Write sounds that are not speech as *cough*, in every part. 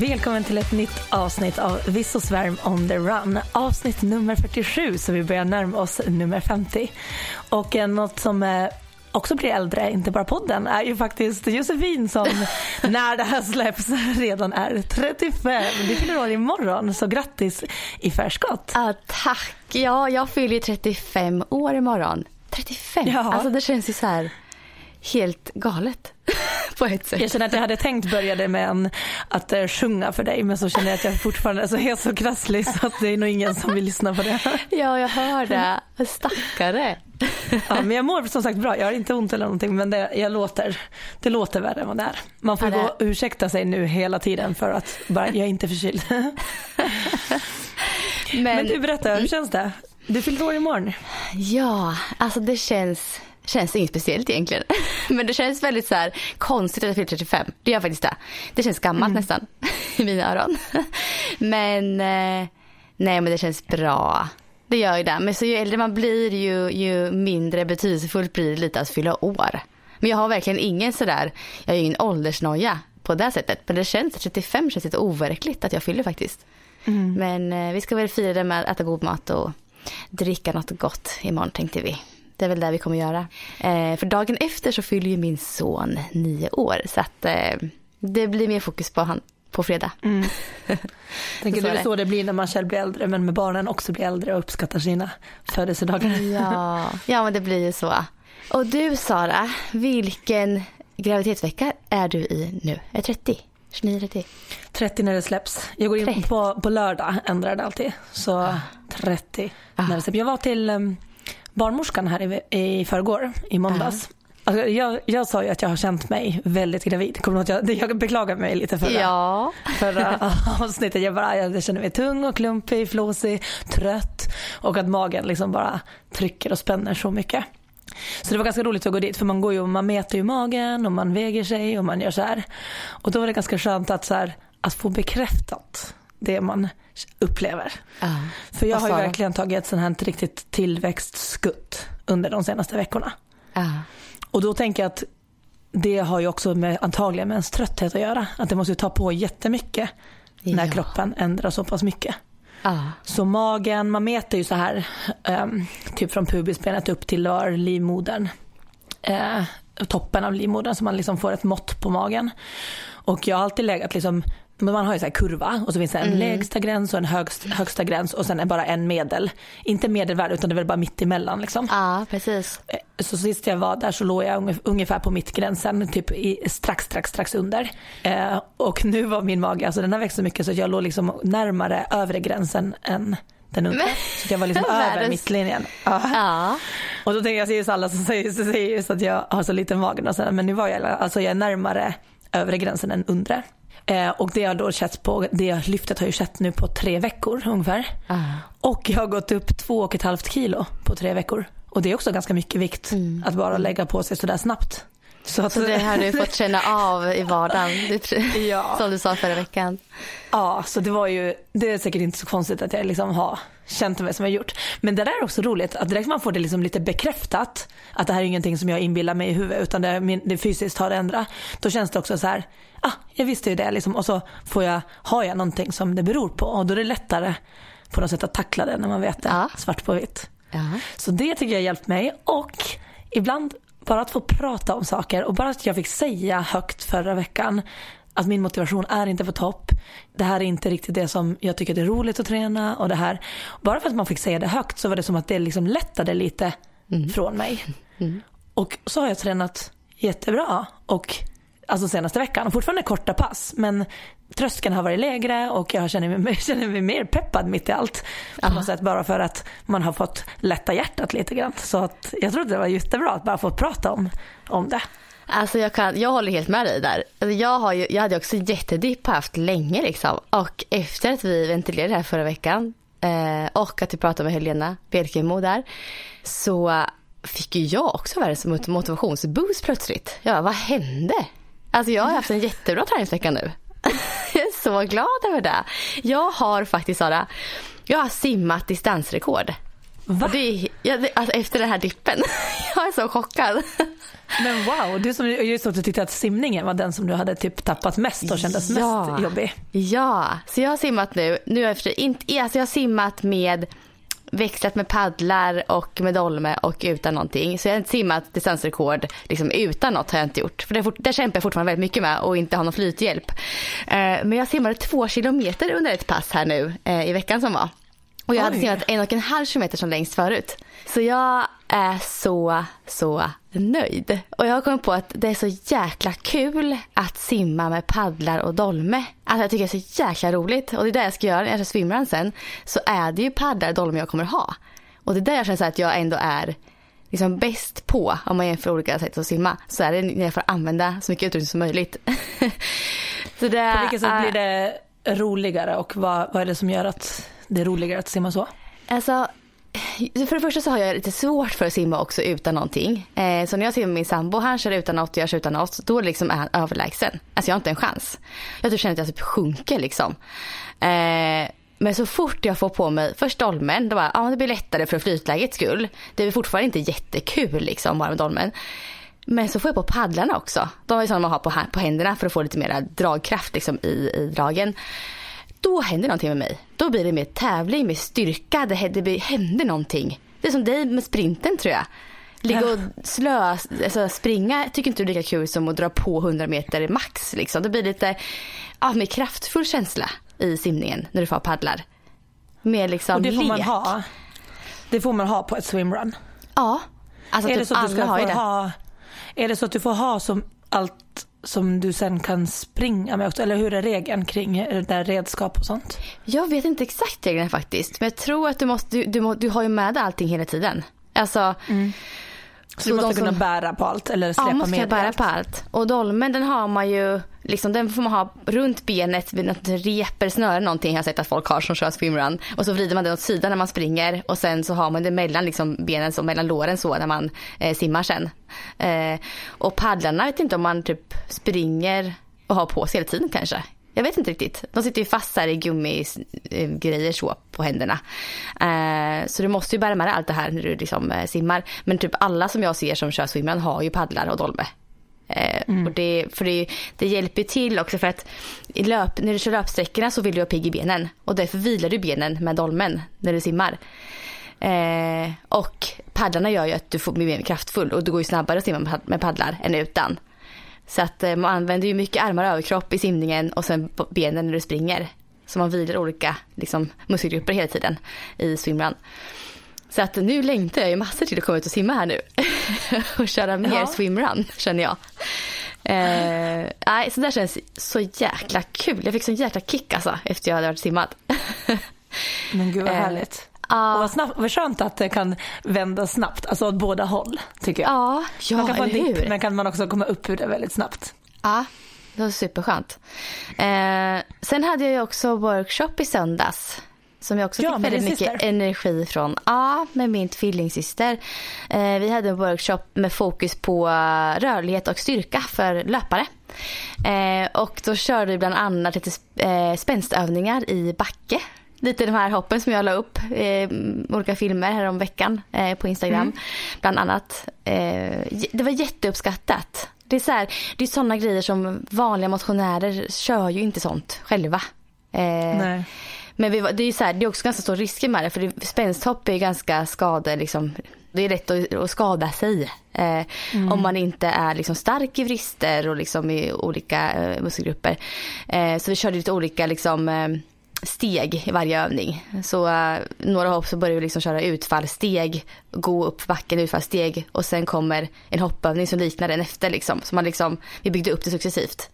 Välkommen till ett nytt avsnitt av Viss och Svärm on the run. Avsnitt nummer 47 så vi börjar närma oss nummer 50. Och eh, något som eh, också blir äldre, inte bara podden, är ju faktiskt Josefin som *laughs* när det här släpps redan är 35. Du fyller år imorgon så grattis i förskott. Ah, tack. Ja, jag fyller ju 35 år imorgon. 35? Ja. Alltså det känns ju så här helt galet *laughs* på ett sätt. Jag känner att jag hade tänkt börja det med en, att eh, sjunga för dig men så känner jag att jag fortfarande alltså, är så krasslig så att det är nog ingen som vill lyssna på det. Ja, jag hör det. Stackare. Ja, men jag mår som sagt bra, jag har inte ont eller någonting men det, jag låter, det låter värre än vad det är. Man får Ja, det- gå och ursäkta sig nu hela tiden för att bara, jag är inte förkyld. *laughs* Men, Men du berätta, hur känns det? Du fyller år imorgon. ja, alltså det känns, känns inget speciellt egentligen. *laughs* Men det känns väldigt så här konstigt att jag fyller 35. Det gör faktiskt det. Det känns gammalt nästan *laughs* i mina öron. *laughs* Men eh, nej, men det känns bra. Det gör ju det. Men så ju äldre man blir ju, ju mindre betydelsefullt blir det lite att fylla år. Men jag har verkligen ingen sådär, jag har ju ingen åldersnoja på det sättet. Men det känns, 35 känns lite overkligt att jag fyller faktiskt. Men eh, vi ska väl fira det med att äta god mat och dricka något gott imorgon tänkte vi. Det är väl det vi kommer göra. Eh, för dagen efter så fyller ju min son nio år. Så att eh, det blir mer fokus på han på fredag. *laughs* Tänker Så är det. så det blir när man själv blir äldre men med barnen också blir äldre och uppskattar sina födelsedagar. *laughs* Ja, ja men det blir ju så. Och du Sara, vilken graviditetsvecka är du i nu? Är 30? 29-30? 30 när det släpps. Jag går in 30. på, på lördag, ändrar det alltid. Så 30 när det släpps. Jag var till um, barnmorskan här i, i förrgår, i måndags. Alltså, jag, jag sa ju att jag har känt mig väldigt gravid. Kommer jag, jag beklagade mig lite förra, Ja. förra *laughs* avsnittet. Jag, bara, jag känner mig tung och klumpig, flåsig, trött och att magen liksom bara trycker och spänner så mycket. Så det var ganska roligt att gå dit för man går ju och man mäter ju magen och man väger sig och man gör så här. Och då var det ganska skönt att, så här, att få bekräftat det man upplever. Ja. För jag har ju verkligen tagit ett sånt här riktigt tillväxtskutt under de senaste veckorna. Ja. Och då tänker jag att det har ju också med, antagligen med ens trötthet att göra. Att det måste ju ta på jättemycket när Ja. kroppen ändras så pass mycket. Ja. Så magen, man mäter ju så här, ehm, typ från pubisbenet upp till lör, livmodern. Eh, toppen av livmodern så man liksom får ett mått på magen. Och jag har alltid legat liksom, man har ju så här kurva och så finns det en lägsta gräns och en högst, högsta gräns och sen är bara en medel. Inte medelvärde utan det är väl bara mitt emellan liksom. ja, precis. Eh, Så sist jag var där så låg jag unge- ungefär på mittgränsen, typ i, strax, strax, strax under. Eh, och nu var min mage, alltså den har växt så mycket så jag låg liksom närmare övre gränsen än den undre. Så jag var liksom *laughs* över mittlinjen. Ja. Ja. Och då tänker jag, ju alla som säger, så säger just att jag har så liten mage och men nu var jag, alltså jag är närmare övre gränsen än undre. Eh, och det har då skett på, det lyftet har ju skett nu på tre veckor ungefär. Ja. Och jag har gått upp två och ett halvt kilo på tre veckor. Och det är också ganska mycket vikt att bara lägga på sig sådär snabbt. Så, att, Så det har du fått känna av i vardagen. Ja. Som du sa förra veckan. Ja, så det var ju, det är säkert inte så konstigt att jag liksom har känt mig som jag gjort. Men det där är också roligt att direkt man får det liksom lite bekräftat att det här är ingenting som jag inbillar mig i huvudet utan det, det fysiskt har ändrat. Då känns det också så här, ah, jag visste ju det liksom och så får jag, har jag någonting som det beror på och då är det lättare på något sätt att tackla det när man vet det Ja. svart på vitt. Ja. Så det tycker jag har hjälpt mig och ibland bara att få prata om saker och bara att jag fick säga högt förra veckan att min motivation är inte på topp. Det här är inte riktigt det som jag tycker det är roligt att träna och det här. Bara för att man fick säga det högt så var det som att det liksom lättade lite från mig. Och så har jag tränat jättebra och alltså senaste veckan. Fortfarande korta pass men tröskeln har varit lägre och jag känner mig, *laughs* känner mig mer peppad mitt i allt. På något sätt bara för att man har fått lätta hjärtat lite grann. Så att jag trodde det var jättebra att bara få prata om, om det. Alltså jag, kan, jag håller helt med dig där. Alltså jag, har ju, jag hade också jättedipp haft länge liksom. Och efter att vi ventilerade det här förra veckan eh, och att vi pratade med Helena Bjelkemo där så fick ju jag också världens motivationsboost plötsligt. Ja, vad hände? Alltså jag har haft en jättebra träningsvecka nu. Så glad över det. Jag har faktiskt Sara, jag har simmat distansrekord. Va? Det, jag, alltså efter den här dippen. *laughs* jag är så chockad. Men wow, du som just att du tyckte att simningen var den som du hade typ tappat mest och kändes ja. mest jobbig. Ja, så jag har simmat nu. nu efter, inte, alltså jag har simmat med växlat med paddlar och med dolme och utan någonting. Så jag har inte simmat distansrekord liksom utan något har jag inte gjort. För det, det kämpar jag fortfarande väldigt mycket med och inte har någon flythjälp. Eh, men jag simmade två kilometer under ett pass här nu eh, i veckan som var. Och jag Oj. hade simmat en och en halv kilometer som längst förut. Så jag är så, så nöjd. Och jag har kommit på att det är så jäkla kul att simma med paddlar och dolme. Alltså jag tycker det är så jäkla roligt. Och det är det jag ska göra när jag kör swimrun sen. Så är det ju paddlar och dolme jag kommer ha. Och det är där jag känner att jag ändå är liksom bäst på, om man jämför olika sätt att simma, så är det när jag får använda så mycket utrustning som möjligt. *laughs* så det, på vilket sätt blir det roligare och vad, vad är det som gör att det är roligare att simma så? Alltså, för det första så har jag lite svårt för att simma också utan någonting. Eh, så när jag simmar med min sambo, han kör utan något och jag kör utan något, då liksom är han överlägsen. Alltså jag har inte en chans. Jag typ känner att jag typ sjunker liksom. Eh, men så fort jag får på mig först dolmen, då bara, ja det blir lättare för flytlägets skull. Det är fortfarande inte jättekul liksom bara med dolmen. Men så får jag på paddlarna också. De är sådana man har på, på händerna för att få lite mer dragkraft liksom i, i dragen då händer någonting med mig. Då blir det mer tävling, mer styrka, det, det händer någonting. Det är som dig med sprinten tror jag. Ligga och slö, alltså springa tycker inte du är lika kul som att dra på 100 meter max. Liksom. Det blir lite ja, mer kraftfull känsla i simningen när du får paddlar. Mer liksom och det får lek. man ha. Det får man ha på ett swimrun. Ja. Alltså är typ det så att du ska få ha, Är det så att du får ha som allt som du sen kan springa med också? Eller hur är regeln kring där redskap och sånt? Jag vet inte exakt regeln faktiskt. Men jag tror att du, måste, du, du, du har ju med dig allting hela tiden. Alltså, mm. Så, du måste kunna som, bära på allt eller släppa ja, måste med bära allt. på allt. Och dolmen den har man ju, liksom, den får man ha runt benet vid något rep eller snöre någonting har jag sett att folk har som kör swimrun. Och så vrider man den åt sidan när man springer och sen så har man det mellan liksom, benen och mellan låren så när man eh, simmar sen. Eh, och paddlarna vet inte om man typ springer och har på sig hela tiden kanske. Jag vet inte riktigt. De sitter ju fast här i gummigrejer så på händerna. Eh, så du måste ju bära med dig allt det här när du liksom eh, simmar. Men typ alla som jag ser som kör swimrun har ju paddlar och dolme. Eh, mm. och det, för det, det hjälper till också för att löp, när du kör löpsträckorna så vill du ha pigg i benen. Och därför vilar du benen med dolmen när du simmar. Eh, och paddlarna gör ju att du får bli mer kraftfull och det går ju snabbare att simma med paddlar än utan. Så att eh, man använder ju mycket armar och överkropp i simningen och sen benen när du springer. Så man vilar olika liksom, muskelgrupper hela tiden i swimrun. Så att nu längtar jag ju massor till att komma ut och simma här nu. *laughs* och köra mer ja. swimrun känner jag. Eh, nej, så det känns så jäkla kul. Jag fick sån jäkla kick alltså efter jag hade varit simmat. Men gud vad eh, härligt. Uh, och vad, snabbt, vad skönt att det kan vända snabbt, alltså åt båda håll tycker jag. Ja, ja man kan få en dipp men kan man också komma upp ur det väldigt snabbt. Ja, det var superskönt. Eh, sen hade jag ju också workshop i söndags. Som jag också ja, fick väldigt mycket syster. energi från. Ja, med min tvillingsyster. Eh, vi hade en workshop med fokus på rörlighet och styrka för löpare. Eh, och då körde vi bland annat lite eh, spänstövningar i backe lite de här hoppen som jag la upp eh, olika filmer här om veckan eh, på Instagram mm. bland annat. Eh, det var jätteuppskattat. Det är så här, det är sådana grejer som vanliga motionärer kör ju inte sånt själva. Eh. Men vi, det, är så här, det är också ganska stor risker med det för det, spänsthopp är ganska skade liksom det är lätt att, att skada sig eh, mm. om man inte är liksom stark i vrister och liksom i olika eh, muskelgrupper. Eh, så vi körde lite olika liksom, eh, steg i varje övning. Så uh, några hopp så börjar vi liksom köra utfallssteg, gå upp backen utfallssteg och sen kommer en hoppövning som liknar den efter liksom. Så man liksom, vi byggde upp det successivt.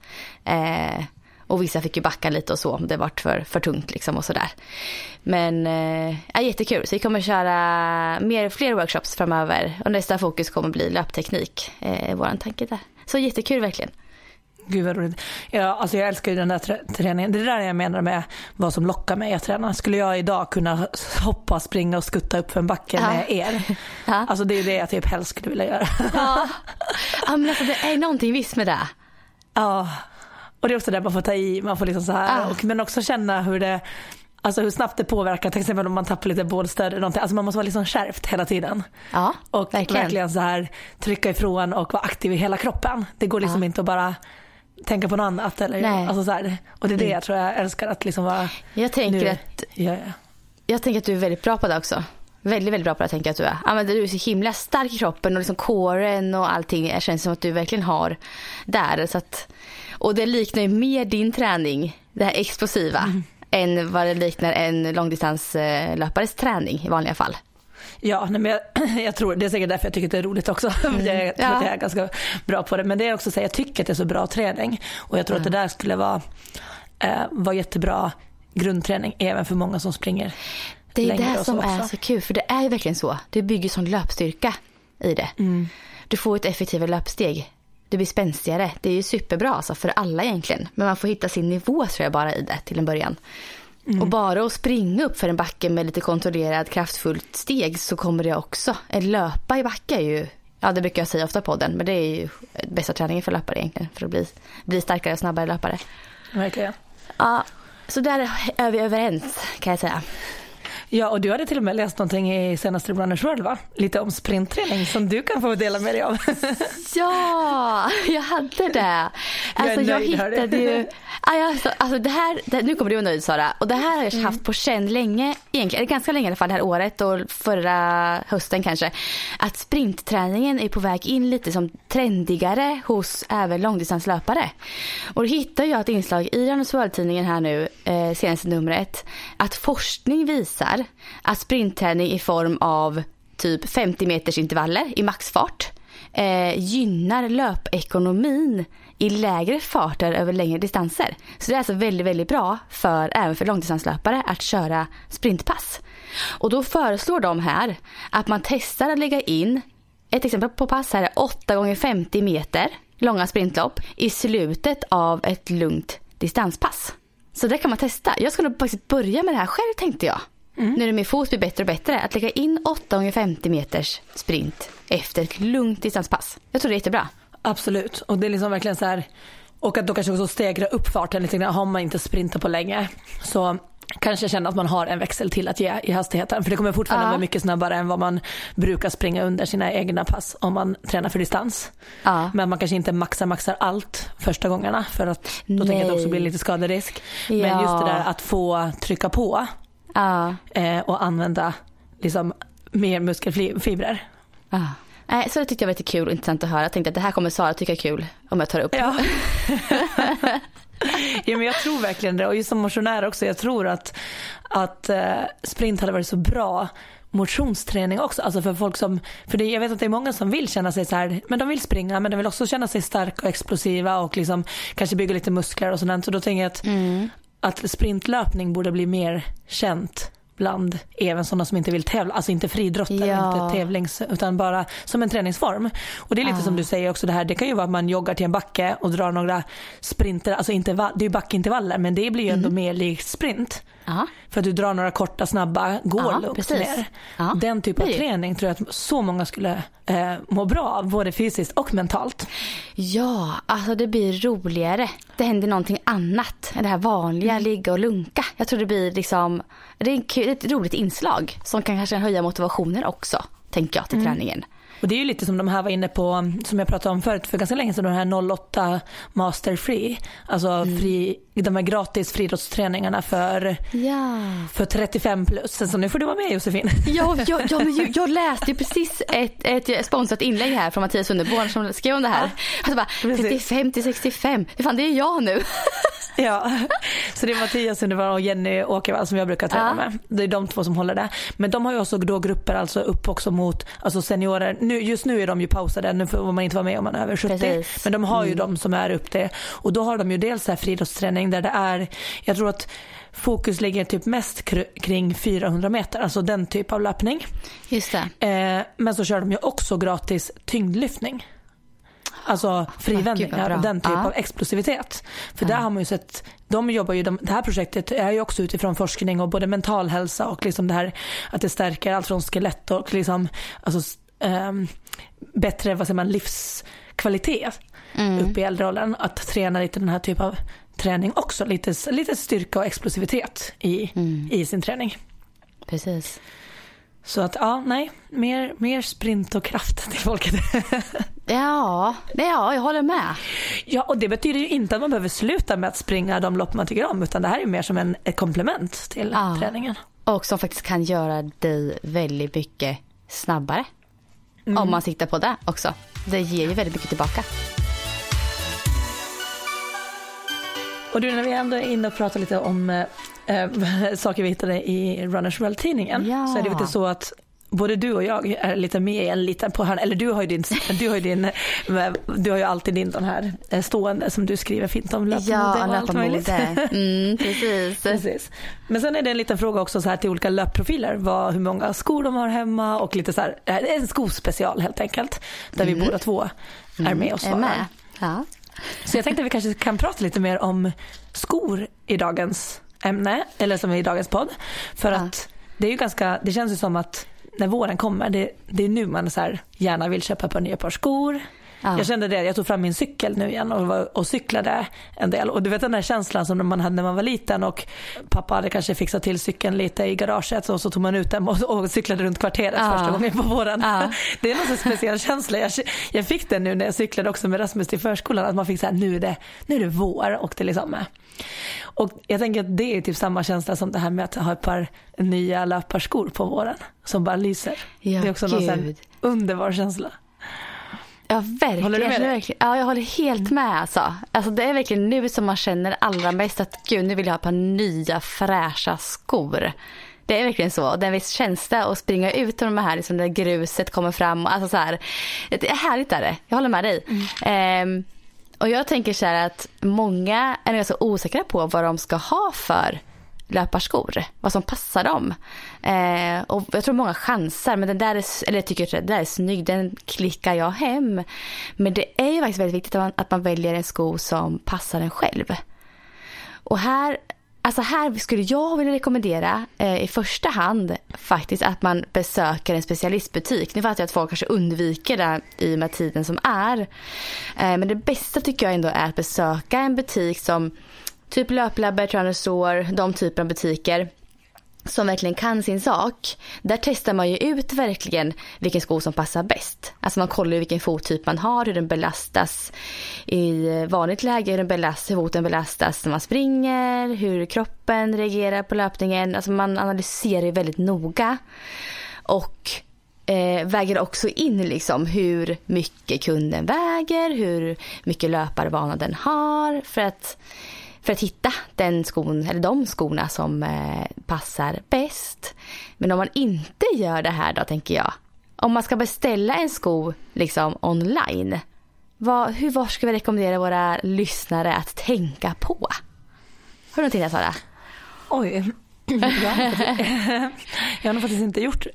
Uh, och vissa fick ju backa lite och så om det vart för, för tungt liksom och sådär. Men eh, ja, jättekul. Så vi kommer köra mer, fler workshops framöver. Och nästa fokus kommer bli löpteknik. Eh, våran tanke där. Så jättekul verkligen. Gud vad roligt. Ja, alltså jag älskar ju den där trä träningen. Det är det där jag menar med vad som lockar mig att träna. Skulle jag idag kunna hoppa, springa och skutta upp för en backe ja. med er. Ja. Alltså det är det jag typ helst skulle vilja göra. Ja, ja men alltså det är någonting visst med det. Ja. Och det är också det man får ta i, man får liksom så här, ah. och, men också känna hur det Alltså hur snabbt det påverkar till exempel om man tappar lite bålstöd eller någonting. Alltså man måste vara liksom skärpt hela tiden. Ja, och verkligen. verkligen så här trycka ifrån och vara aktiv i hela kroppen. Det går liksom ja. inte att bara tänka på något annat. Eller, Nej. Alltså så här. Och det är det mm. jag tror jag älskar att liksom vara. Jag tänker nu, att ja, ja. Jag tänker att du är väldigt bra på det också. Väldigt, väldigt bra på det tänker jag att du är. Men du är så himla stark i kroppen och liksom kåren och allting. Det känns som att du verkligen har där. Så att och det liknar ju mer din träning, det här explosiva, mm. än vad det liknar en långdistanslöpares träning i vanliga fall. Ja, nej, men jag, *clears throat* jag, tror, det är säkert därför jag tycker att det är roligt också. *laughs* Mm. jag tror ja. att jag är ganska bra på det. Men det är också så jag tycker att det är så bra träning. Och jag tror mm. att det där skulle vara, eh, vara jättebra grundträning även för många som springer Det är det som är så kul, för det är ju verkligen så. Det bygger sån löpstyrka i det. Mm. Du får ett effektivare löpsteg det blir spänstigare. Det är ju superbra alltså för alla egentligen. Men man får hitta sin nivå tror jag bara i det till en början. Mm. Och bara att springa upp för en backe med lite kontrollerad kraftfullt steg så kommer det också. En löpa i backe är ju, ja det brukar jag säga ofta på den, men det är ju bästa träningen för löpare egentligen. För att bli, bli starkare och snabbare löpare. Verkligen. Ja, så där är vi överens kan jag säga. Ja, och du hade till och med läst någonting i senaste Runners World va? Lite om sprintträning som du kan få dela med dig av. *laughs* ja, jag hade det. Alltså jag, nöjd, jag hittade ju, *laughs* alltså, alltså det här, det, nu kommer du vara nöjd Sara. Och det här har jag mm. haft på känn länge, egentligen, ganska länge i alla fall det här året och förra hösten kanske. Att sprintträningen är på väg in lite som trendigare hos även långdistanslöpare. Och då hittar jag ett inslag i Runners World-tidningen här nu, eh, senaste numret, att forskning visar är att sprintträning i form av typ 50 meters intervaller i maxfart eh, gynnar löpekonomin i lägre farter över längre distanser. Så det är alltså väldigt, väldigt bra för även för långdistanslöpare att köra sprintpass. Och då föreslår de här att man testar att lägga in ett exempel på pass här är 8 gånger 50 meter långa sprintlopp i slutet av ett lugnt distanspass. Så det kan man testa. Jag ska nog faktiskt börja med det här själv tänkte jag. Mm. Nu när min fot blir bättre och bättre. Att lägga in 8 gånger 50 meters sprint efter ett lugnt distanspass. Jag tror det är jättebra. Absolut. Och det är liksom verkligen så här. Och att då kanske också stegra upp farten lite grann. Har man inte sprintat på länge så kanske känna att man har en växel till att ge i hastigheten. För det kommer fortfarande ja. vara mycket snabbare än vad man brukar springa under sina egna pass om man tränar för distans. Ja. Men man kanske inte maxar maxar allt första gångarna för att då Nej. tänker jag att det också blir lite skaderisk. Ja. Men just det där att få trycka på Ja. Eh, och använda liksom mer muskelfibrer. Ja. Nej, så det tyckte jag var lite kul och intressant att höra. Jag tänkte att det här kommer Sara tycka är kul om jag tar upp. Ja. *laughs* *laughs* ja men jag tror verkligen det och just som motionär också. Jag tror att, att eh, sprint hade varit så bra motionsträning också. Alltså för folk som, för det, jag vet att det är många som vill känna sig så här, men de vill springa men de vill också känna sig starka och explosiva och liksom kanske bygga lite muskler och sådant. Så då tänker jag att, mm att sprintlöpning borde bli mer känt bland även sådana som inte vill tävla, alltså inte friidrottare, ja. inte tävlings, utan bara som en träningsform. Och det är lite ah. som du säger också det här, det kan ju vara att man joggar till en backe och drar några sprinter, alltså inte, det är ju backintervaller men det blir ju ändå mm. mer likt sprint. För att du drar några korta snabba, Aha, lugnt ner. Aha. Den typen av träning tror jag att så många skulle eh, må bra av, både fysiskt och mentalt. Ja, alltså det blir roligare. Det händer någonting annat än det här vanliga mm. ligga och lunka. Jag tror det blir liksom, det är ett roligt inslag som kan kanske höja motivationen också, tänker jag, till mm. träningen. Och det är ju lite som de här var inne på, som jag pratade om förut för ganska länge sedan, de här 08 Master Free. Alltså Mm. fri, de här gratis friidrottsträningarna för, Ja. för 35 plus. Så nu får du vara med Josefin. Ja, ja, ja *laughs* men jag, jag läste ju precis ett, ett sponsrat inlägg här från Mattias Sunderborn som skrev om det här. Alltså bara, precis. 35 till 65, det fan det är jag nu. *laughs* Ja, så det är Mattias Undervall och Jenny Åkervall som jag brukar träna Ja. med. Det är de två som håller det. Men de har ju också då grupper alltså upp också mot alltså seniorer. Nu, just nu är de ju pausade, nu får man inte vara med om man är över 70. Precis. Men de har ju de som är upp det. Och då har de ju dels här friidrottsträning där det är, jag tror att fokus ligger typ mest kr- kring 400 meter, alltså den typ av löpning. Just det. Eh, men så kör de ju också gratis tyngdlyftning. Alltså vad frivändningar och den typ Ja. av explosivitet. För där har man ju sett, de jobbar ju, de, det här projektet är ju också utifrån forskning och både mental hälsa och liksom det här att det stärker allt från skelett och liksom, alltså, ehm, bättre vad säger man, livskvalitet upp i äldreåldern. Att träna lite den här typen av träning också, lite, lite styrka och explosivitet i, i sin träning. Precis. Så att ja, nej, mer, mer sprint och kraft till folket. *laughs* Ja, nej, ja, jag håller med. ja, och det betyder ju inte att man behöver sluta med att springa de lopp man tycker om, utan det här är mer som en, ett komplement till Ja. träningen. Och som faktiskt kan göra dig väldigt mycket snabbare. Om man siktar på det också. Det ger ju väldigt mycket tillbaka. Och du, när vi ändå är inne och pratar lite om eh, *laughs* saker vi hittade i Runners World-tidningen, Ja. så är det lite så att både du och jag är lite med i en liten på hörn, eller du har ju din, du har ju din, *laughs* du har ju alltid din sån här eh, stående som du skriver fint om löpmode Ja, och allt möjligt. Mm, *laughs* precis. Precis. Men sen är det en liten fråga också så här till olika löpprofiler. Vad, hur många skor de har hemma och lite så här, en skospecial helt enkelt. Där vi båda två är med och Är svarar. med. Ja. Så jag tänkte att vi kanske kan prata lite mer om skor i dagens ämne, eller som i dagens podd. För Ja. att det är ju ganska, det känns ju som att när våren kommer, det, det är nu man så här gärna vill köpa ett par nya par skor. Ja. Jag kände det, jag tog fram min cykel nu igen och, var, och cyklade en del. Och du vet den där känslan som man hade när man var liten och pappa hade kanske fixat till cykeln lite i garaget och så tog man ut den och, och cyklade runt kvarteret Ja. första gången på våren. Ja. *laughs* Det är någon speciell känsla. Jag, jag fick den nu när jag cyklade också med Rasmus till förskolan. Att man fick så här, nu är det, nu är det vår och det liksom. Och jag tänker att det är typ samma känsla som det här med att ha ett par nya löparskor på våren. Som bara lyser. Ja, det är också någon gud. underbar känsla. Ja, verkligen. Håller du med verkligen, ja, jag håller helt med. Alltså. Alltså, det är verkligen nu som man känner allra mest att gud, nu vill jag ha ett par nya fräscha skor. Det är verkligen så. Det är en viss känsla att springa ut och de här, liksom, där gruset kommer fram. och Alltså, så här, det är härligt är det. Jag håller med dig. Ehm, och jag tänker så här att många är ganska osäkra på vad de ska ha för löparskor. Vad som passar dem. Eh, och jag tror många chansar, men den där är, eller jag tycker att den där är snygg, den klickar jag hem. Men det är ju faktiskt väldigt viktigt att man, att man väljer en sko som passar en själv. Och här, alltså här skulle jag vilja rekommendera eh, i första hand faktiskt att man besöker en specialistbutik. Nu fattar jag att folk kanske undviker det i och med tiden som är. Eh, men det bästa tycker jag ändå är att besöka en butik som typ Löplabbet, Runner Store, de typer av butiker som verkligen kan sin sak. Där testar man ju ut verkligen vilken sko som passar bäst. Alltså man kollar ju vilken fottyp man har, hur den belastas i vanligt läge, hur, den belastas, hur foten belastas när man springer, hur kroppen reagerar på löpningen. Alltså man analyserar ju väldigt noga. Och eh, väger också in liksom hur mycket kunden väger, hur mycket löparvana den har. För att för att hitta den skon, eller de skorna som eh, passar bäst. Men om man inte gör det här då tänker jag. Om man ska beställa en sko liksom online. Vad, hur, vad ska vi rekommendera våra lyssnare att tänka på? Har du någonting där Sara? Oj. *clears throat* Jag har, faktiskt, *laughs* jag har nog faktiskt inte gjort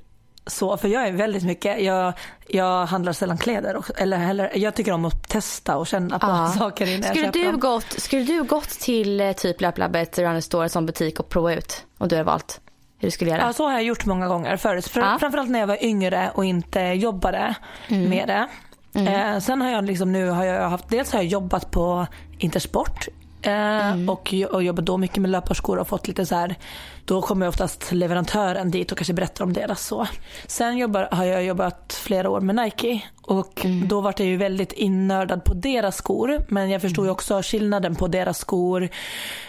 så, för jag är väldigt mycket, jag, jag handlar sällan kläder, också, eller heller, jag tycker om att testa och känna på Ja. *laughs* saker innan jag Skulle köper du, dem. gått, skulle du gått till eh, typ Löplabbet, Runner Store, som butik och prova ut? Om du har valt hur du skulle göra? Ja, så har jag gjort många gånger förut. Fr- Ja. Framförallt när jag var yngre och inte jobbade med det. Eh, sen har jag liksom nu har jag haft, dels har jag jobbat på Intersport mm. och, och jobbat då mycket med löparskor och fått lite så här, då kommer oftast leverantören dit och kanske berättar om deras så. Sen jobbar, har jag jobbat flera år med Nike och mm. då var jag ju väldigt innördad på deras skor men jag förstod ju mm. också skillnaden på deras skor,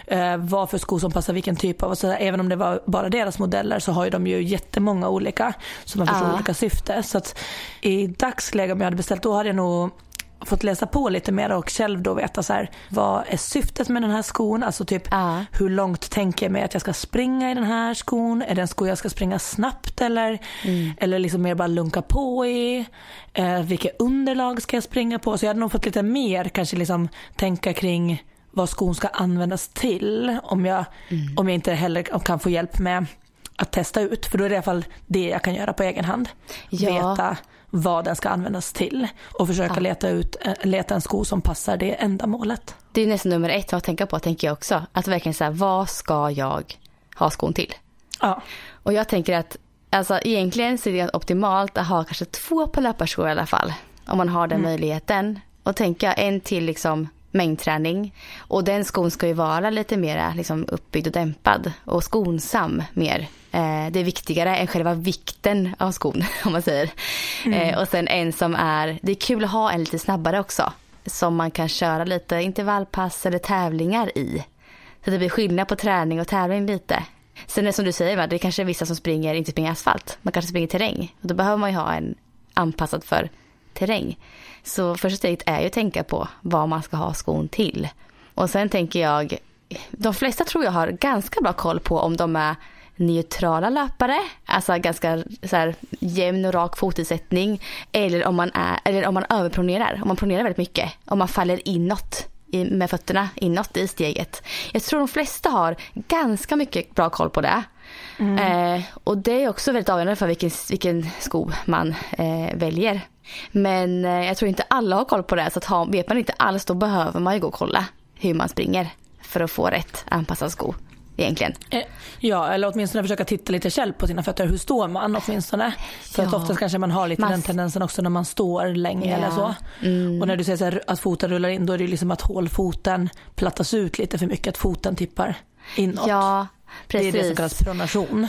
eh, vad för skor som passar vilken typ av, så även om det var bara deras modeller så har ju de ju jättemånga olika som har för olika syfte. Så att i dagsläget om jag hade beställt då hade jag nog fått läsa på lite mer och själv då veta så här, vad är syftet med den här skon? Alltså typ uh. hur långt tänker jag mig att jag ska springa i den här skon? Är det en sko jag ska springa snabbt eller? Mm. Eller liksom mer bara lunka på i? Eh, vilket underlag ska jag springa på? Så jag hade nog fått lite mer kanske liksom tänka kring vad skon ska användas till om jag, mm. om jag inte heller kan få hjälp med att testa ut. För då är det i alla fall det jag kan göra på egen hand. Ja. Veta vad den ska användas till och försöka ja. leta, ut, eh, leta en sko som passar det ändamålet. Det är nästan nummer ett att tänka på, tänker jag också. Att verkligen säga, vad ska jag ha skon till? Ja. Och jag tänker att alltså, egentligen så är det optimalt att ha kanske två på löparskor i alla fall. Om man har den mm. möjligheten. Och tänka en till liksom mängdträning. Och den skon ska ju vara lite mer liksom, uppbyggd och dämpad och skonsam mer. Eh, det är viktigare än själva vikten av skon *laughs* om man säger. Mm. Eh, och sen en som är, det är kul att ha en lite snabbare också. Som man kan köra lite intervallpass eller tävlingar i. Så det blir skillnad på träning och tävling lite. Sen är det som du säger, det är kanske vissa som springer, inte springer asfalt. Man kanske springer terräng. Och då behöver man ju ha en anpassad för terräng. Så första steget är ju att tänka på vad man ska ha skon till. Och sen tänker jag, de flesta tror jag har ganska bra koll på om de är neutrala löpare, alltså ganska så här, jämn och rak fotisättning. Eller om man, är, eller om man överpronerar, om man pronerar väldigt mycket. Om man faller inåt med fötterna inåt i steget. Jag tror de flesta har ganska mycket bra koll på det. Mm. Eh, och det är också väldigt avgörande för vilken, vilken sko man eh, väljer. Men eh, jag tror inte alla har koll på det så att ha, vet man inte alls då behöver man ju gå och kolla hur man springer för att få rätt anpassad sko egentligen. Eh, ja, eller åtminstone försöka titta lite själv på sina fötter. Hur står man åtminstone? För ja. att oftast kanske man har lite man... den tendensen också när man står länge ja. eller så. Mm. Och när du säger så här, att foten rullar in då är det liksom att hålfoten plattas ut lite för mycket, att foten tippar inåt. Ja, precis. Det är det som kallas pronation.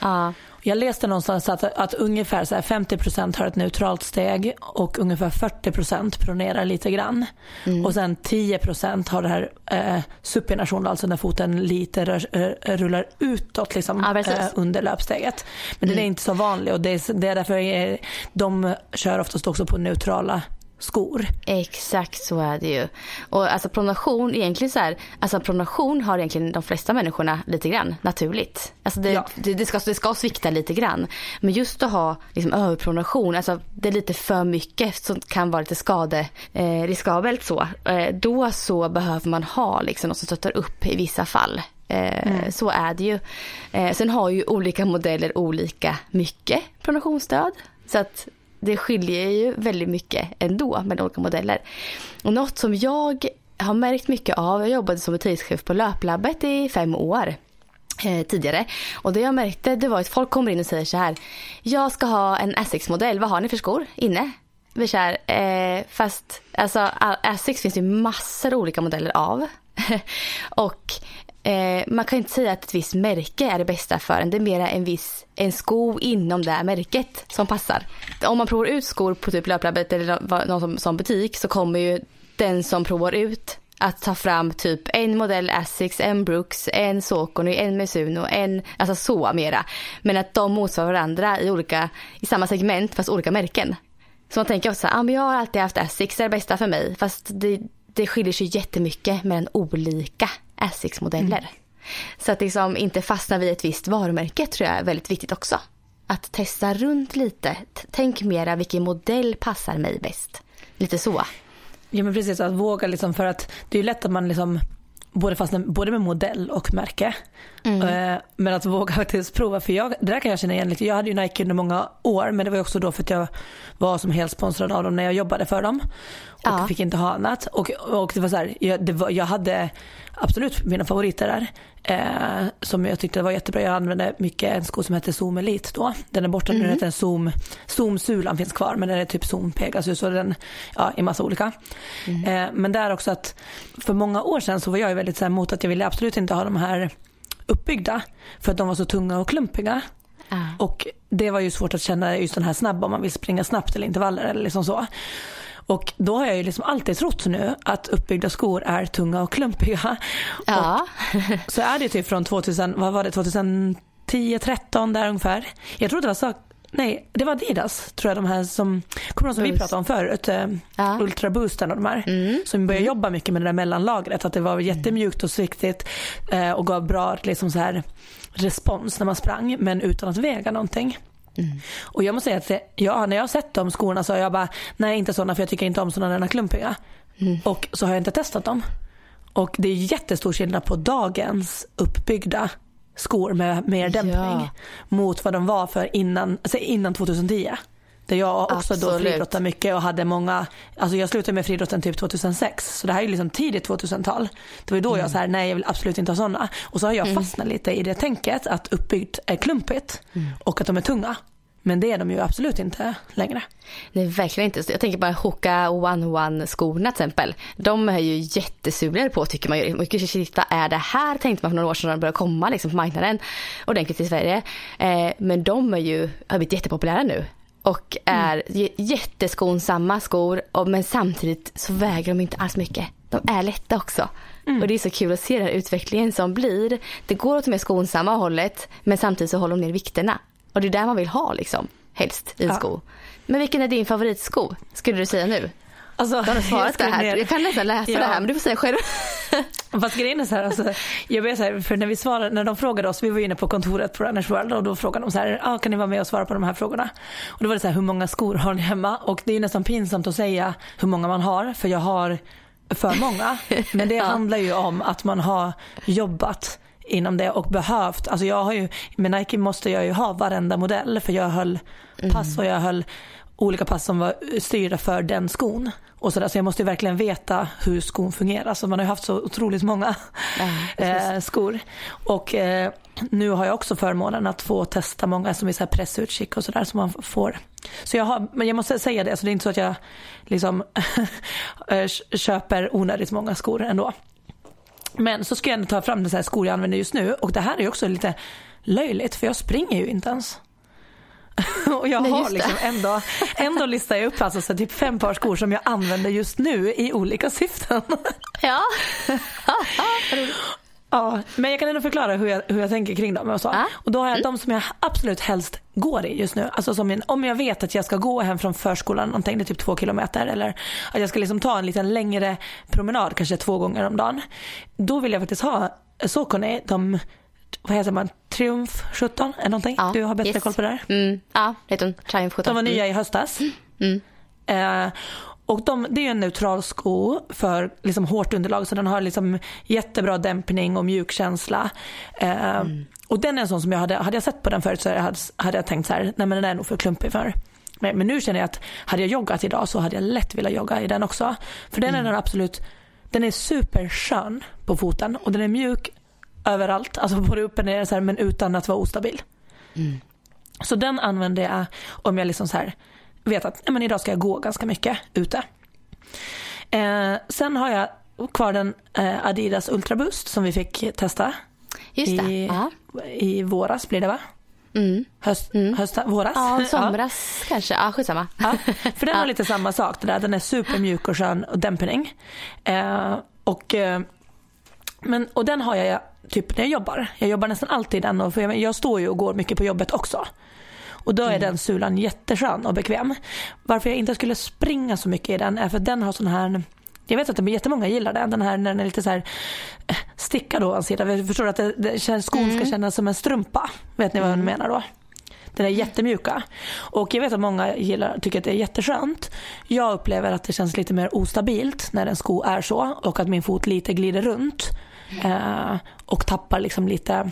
Ja. Jag läste någonstans att, att ungefär så 50% har ett neutralt steg och ungefär 40% pronerar lite grann. Mm. Och sen 10% har det här eh, supination, alltså när foten lite rör, eh, rullar utåt liksom, ja, eh, under löpsteget. Men mm. den är inte så vanlig och det är, det är därför är, de kör oftast också på neutrala skor. Exakt så är det ju. Och alltså pronation, egentligen så här, alltså pronation har egentligen de flesta människorna lite grann naturligt. Alltså det, ja. det, det, ska, det ska svikta lite grann. Men just att ha liksom överpronation, alltså det är lite för mycket som kan vara lite skaderiskabelt eh, så. Eh, då så behöver man ha liksom något som stöttar upp i vissa fall. Eh, mm. Så är det ju. Sen har ju olika modeller olika mycket pronationsstöd. Så att det skiljer ju väldigt mycket ändå mellan olika modeller. Och något som jag har märkt mycket av, jag jobbade som butikschef på Löplabbet i fem år eh, tidigare. Och det jag märkte det var att folk kommer in och säger så här. Jag ska ha en Essex-modell, vad har ni för skor inne? Vi kör, eh, fast alltså Essex finns ju massor olika modeller av. *laughs* och Eh, man kan inte säga att ett visst märke är det bästa för en. Det är mer en viss en sko inom det här märket som passar. Om man provar ut skor på typ Löplabbet eller någon som, som butik så kommer ju den som provar ut att ta fram typ en modell Asics, en Brooks, en Saucony, en Mizuno, en, alltså så mera. Men att de motsvarar varandra i olika, i samma segment fast olika märken. Så man tänker också så här, ah, men jag har alltid haft Asics, det är det bästa för mig. Fast det, det skiljer sig jättemycket mellan olika Asics-modeller. Mm. Så att liksom inte fastna vid ett visst varumärke tror jag är väldigt viktigt också. Att testa runt lite. Tänk mera vilken modell passar mig bäst. Lite så. Ja men precis, att våga liksom för att det är ju lätt att man liksom både, fastna, både med modell och märke. Mm. Eh, men att våga faktiskt prova, för jag, det där kan jag känna igen lite. Jag hade ju Nike under många år men det var också då för att jag var som helt sponsrad av dem när jag jobbade för dem. Och ja. fick inte ha annat. Och, och det var så här, jag, det var, jag hade absolut mina favoriter där. Eh, som jag tyckte var jättebra. Jag använde mycket en sko som hette Zoom Elite då. Den är borta nu, den heter Zoom, Zoom Sulan finns kvar men den är typ Zoom Pegasus och den ja, i massa olika. Eh, men där också att för många år sedan så var jag väldigt så här, mot att jag ville absolut inte ha de här uppbyggda för att de var så tunga och klumpiga. Ah. Och det var ju svårt att känna just den här snabba om man vill springa snabbt eller intervaller eller liksom så. Och då har jag ju liksom alltid trott nu att uppbyggda skor är tunga och klumpiga. Ja. Och så är det typ från 2000, vad var det, 2010, 13 där ungefär. Jag tror det var så Nej, det var Adidas tror jag de här som, kommer ihåg som vi Boost. pratade om förut? Eh, Ja. Ultra Boosten och de här. Som började jobba mycket med det där mellanlagret. Att det var jättemjukt och sviktigt eh, och gav bra liksom så här, respons när man sprang men utan att väga någonting. Och jag måste säga att det, ja, när jag har sett de skorna så har jag bara, nej inte sådana för jag tycker inte om sådana där klumpiga. Och så har jag inte testat dem. Och det är jättestor skillnad på dagens uppbyggda skor med mer dämpning Ja. mot vad de var för innan, alltså innan 2010. Där jag också då Absolut. friidrottade mycket och hade många, alltså jag slutade med friidrotten typ 2006 så det här är ju liksom tidigt 2000-tal. Det var ju då Mm. jag så här, nej jag vill absolut inte ha sådana. Och så har jag fastnat lite i det tänket att uppbyggt är klumpigt Mm. och att de är tunga. Men det är de ju absolut inte längre. Nej, verkligen inte. Jag tänker bara Hoka One One skorna till exempel. De är ju jättesuliga på tycker man ju. Vad är det här tänkte man för några år sedan när de började komma liksom, på marknaden ordentligt i Sverige. Eh, men de är ju, har blivit jättepopulära nu. Och är j- jätteskonsamma skor och, men samtidigt så väger de inte alls mycket. De är lätta också. Och det är så kul att se den här utvecklingen som blir. Det går åt det mer skonsamma hållet men samtidigt så håller de ner vikterna. Och det är där man vill ha liksom, helst i Ja. sko. Men vilken är din favoritsko skulle du säga nu? Alltså, Du har svarat det här. Jag kan nästan läsa Ja. det här men du får säga själv. *laughs* Fast grejen är så här, alltså, jag vet så här, för när vi svarade, när de frågade oss, vi var inne på kontoret på Runners World och då frågade de så här, ah, kan ni vara med och svara på de här frågorna? Och då var det så här, hur många skor har ni hemma? Och det är nästan pinsamt att säga hur många man har, för jag har för många. *laughs* Men det Ja. handlar ju om att man har jobbat inom det och behövt, alltså jag har ju, med Nike måste jag ju ha varenda modell för jag höll pass och jag höll olika pass som var styrda för den skon. Och så, där, så jag måste ju verkligen veta hur skon fungerar. Så man har ju haft så otroligt många *laughs* eh, skor. Och eh, nu har jag också förmånen att få testa många som är så här pressutskick och sådär som man får. Så jag har, men jag måste säga det, så det är inte så att jag liksom *laughs* eh, köper onödigt många skor ändå. Men så ska jag ändå ta fram de skor jag använder just nu och det här är ju också lite löjligt för jag springer ju inte ens. *laughs* och jag Nej, har liksom ändå, ändå listar jag upp alltså så typ fem par skor som jag använder just nu i olika syften. *laughs* Ja. *laughs* ja, men jag kan ändå förklara hur jag, hur jag tänker kring dem. Och, så. Ja. och då har jag de som jag absolut helst går i just nu. Alltså som en, om jag vet att jag ska gå hem från förskolan någonting, det är typ två kilometer eller att jag ska liksom ta en liten längre promenad, kanske två gånger om dagen. Då vill jag faktiskt ha Saucony, de, vad heter man, Triumph 17 eller någonting? Ja, du har bättre yes. koll på det där. Mm, ja, heter hon. Triumph 17. De var nya i höstas. Mm. Eh, och de, det är en neutral sko för liksom hårt underlag så den har liksom jättebra dämpning och mjukkänsla. Eh, Och den är en sån som jag hade, hade jag sett på den förut så hade, hade jag tänkt så här, nej men den är nog för klumpig för. Men, men nu känner jag att hade jag joggat idag så hade jag lätt velat jogga i den också. För den är den absolut, den är superskön på foten och den är mjuk överallt, alltså både upp och ner så här, men utan att vara ostabil. Så den använder jag om jag liksom så här vet att men idag ska jag gå ganska mycket ute. Eh, sen har jag kvar den eh, Adidas Ultra Boost som vi fick testa Just det. i, Ja. i våras blir det va? Mm. Höst, hösta, våras? *laughs* Ja, somras kanske. Ja, skitsamma. Ja, för den *laughs* har lite samma sak det där. Den är supermjuk och skön och dämpning. Eh, och, eh, men, och den har jag typ när jag jobbar. Jag jobbar nästan alltid i den och för jag, står ju och går mycket på jobbet också. Och då är den sulan jätteskön och bekväm. Varför jag inte skulle springa så mycket i den är för att den har sån här jag vet att det är jättemånga gillar den, den här när den är lite så här eh, stickad ovansidan. Jag förstår att det, det skon ska kännas som en strumpa. Vet ni vad jag menar då? Den är jättemjuka. Och jag vet att många gillar, tycker att det är jätteskönt. Jag upplever att det känns lite mer ostabilt när en sko är så och att min fot lite glider runt. Eh, och tappar liksom lite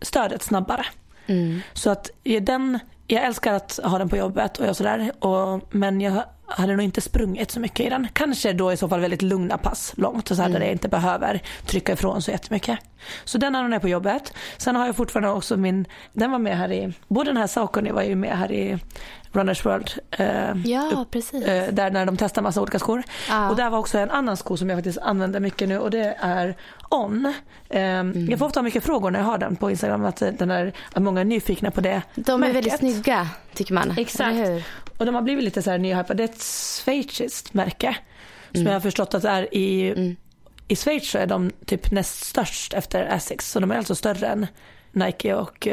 stödet snabbare. Så att den, jag älskar att ha den på jobbet och jag sådär. Och, men jag hade nog inte sprungit så mycket i den. Kanske då i så fall väldigt lugna pass långt så hade mm. det inte behöver trycka ifrån så jättemycket. Så den har hon är på jobbet. Sen har jag fortfarande också min, den var med här i, både den här Saucony var ju med här i Runners World. Eh, ja, precis. Eh, där när de testar massa olika skor. Ja. Och där var också en annan sko som jag faktiskt använder mycket nu och det är On. Eh, mm. Jag får ofta mycket frågor när jag har den på Instagram att, den är, att många är nyfikna på det De är märket. väldigt snygga tycker man. Exakt. Och de har blivit lite så här nyhypade. Det är ett schweiziskt märke. Som mm. jag har förstått att det är i, mm. i Schweiz så är de typ näst störst efter Asics. Så de är alltså större än Nike och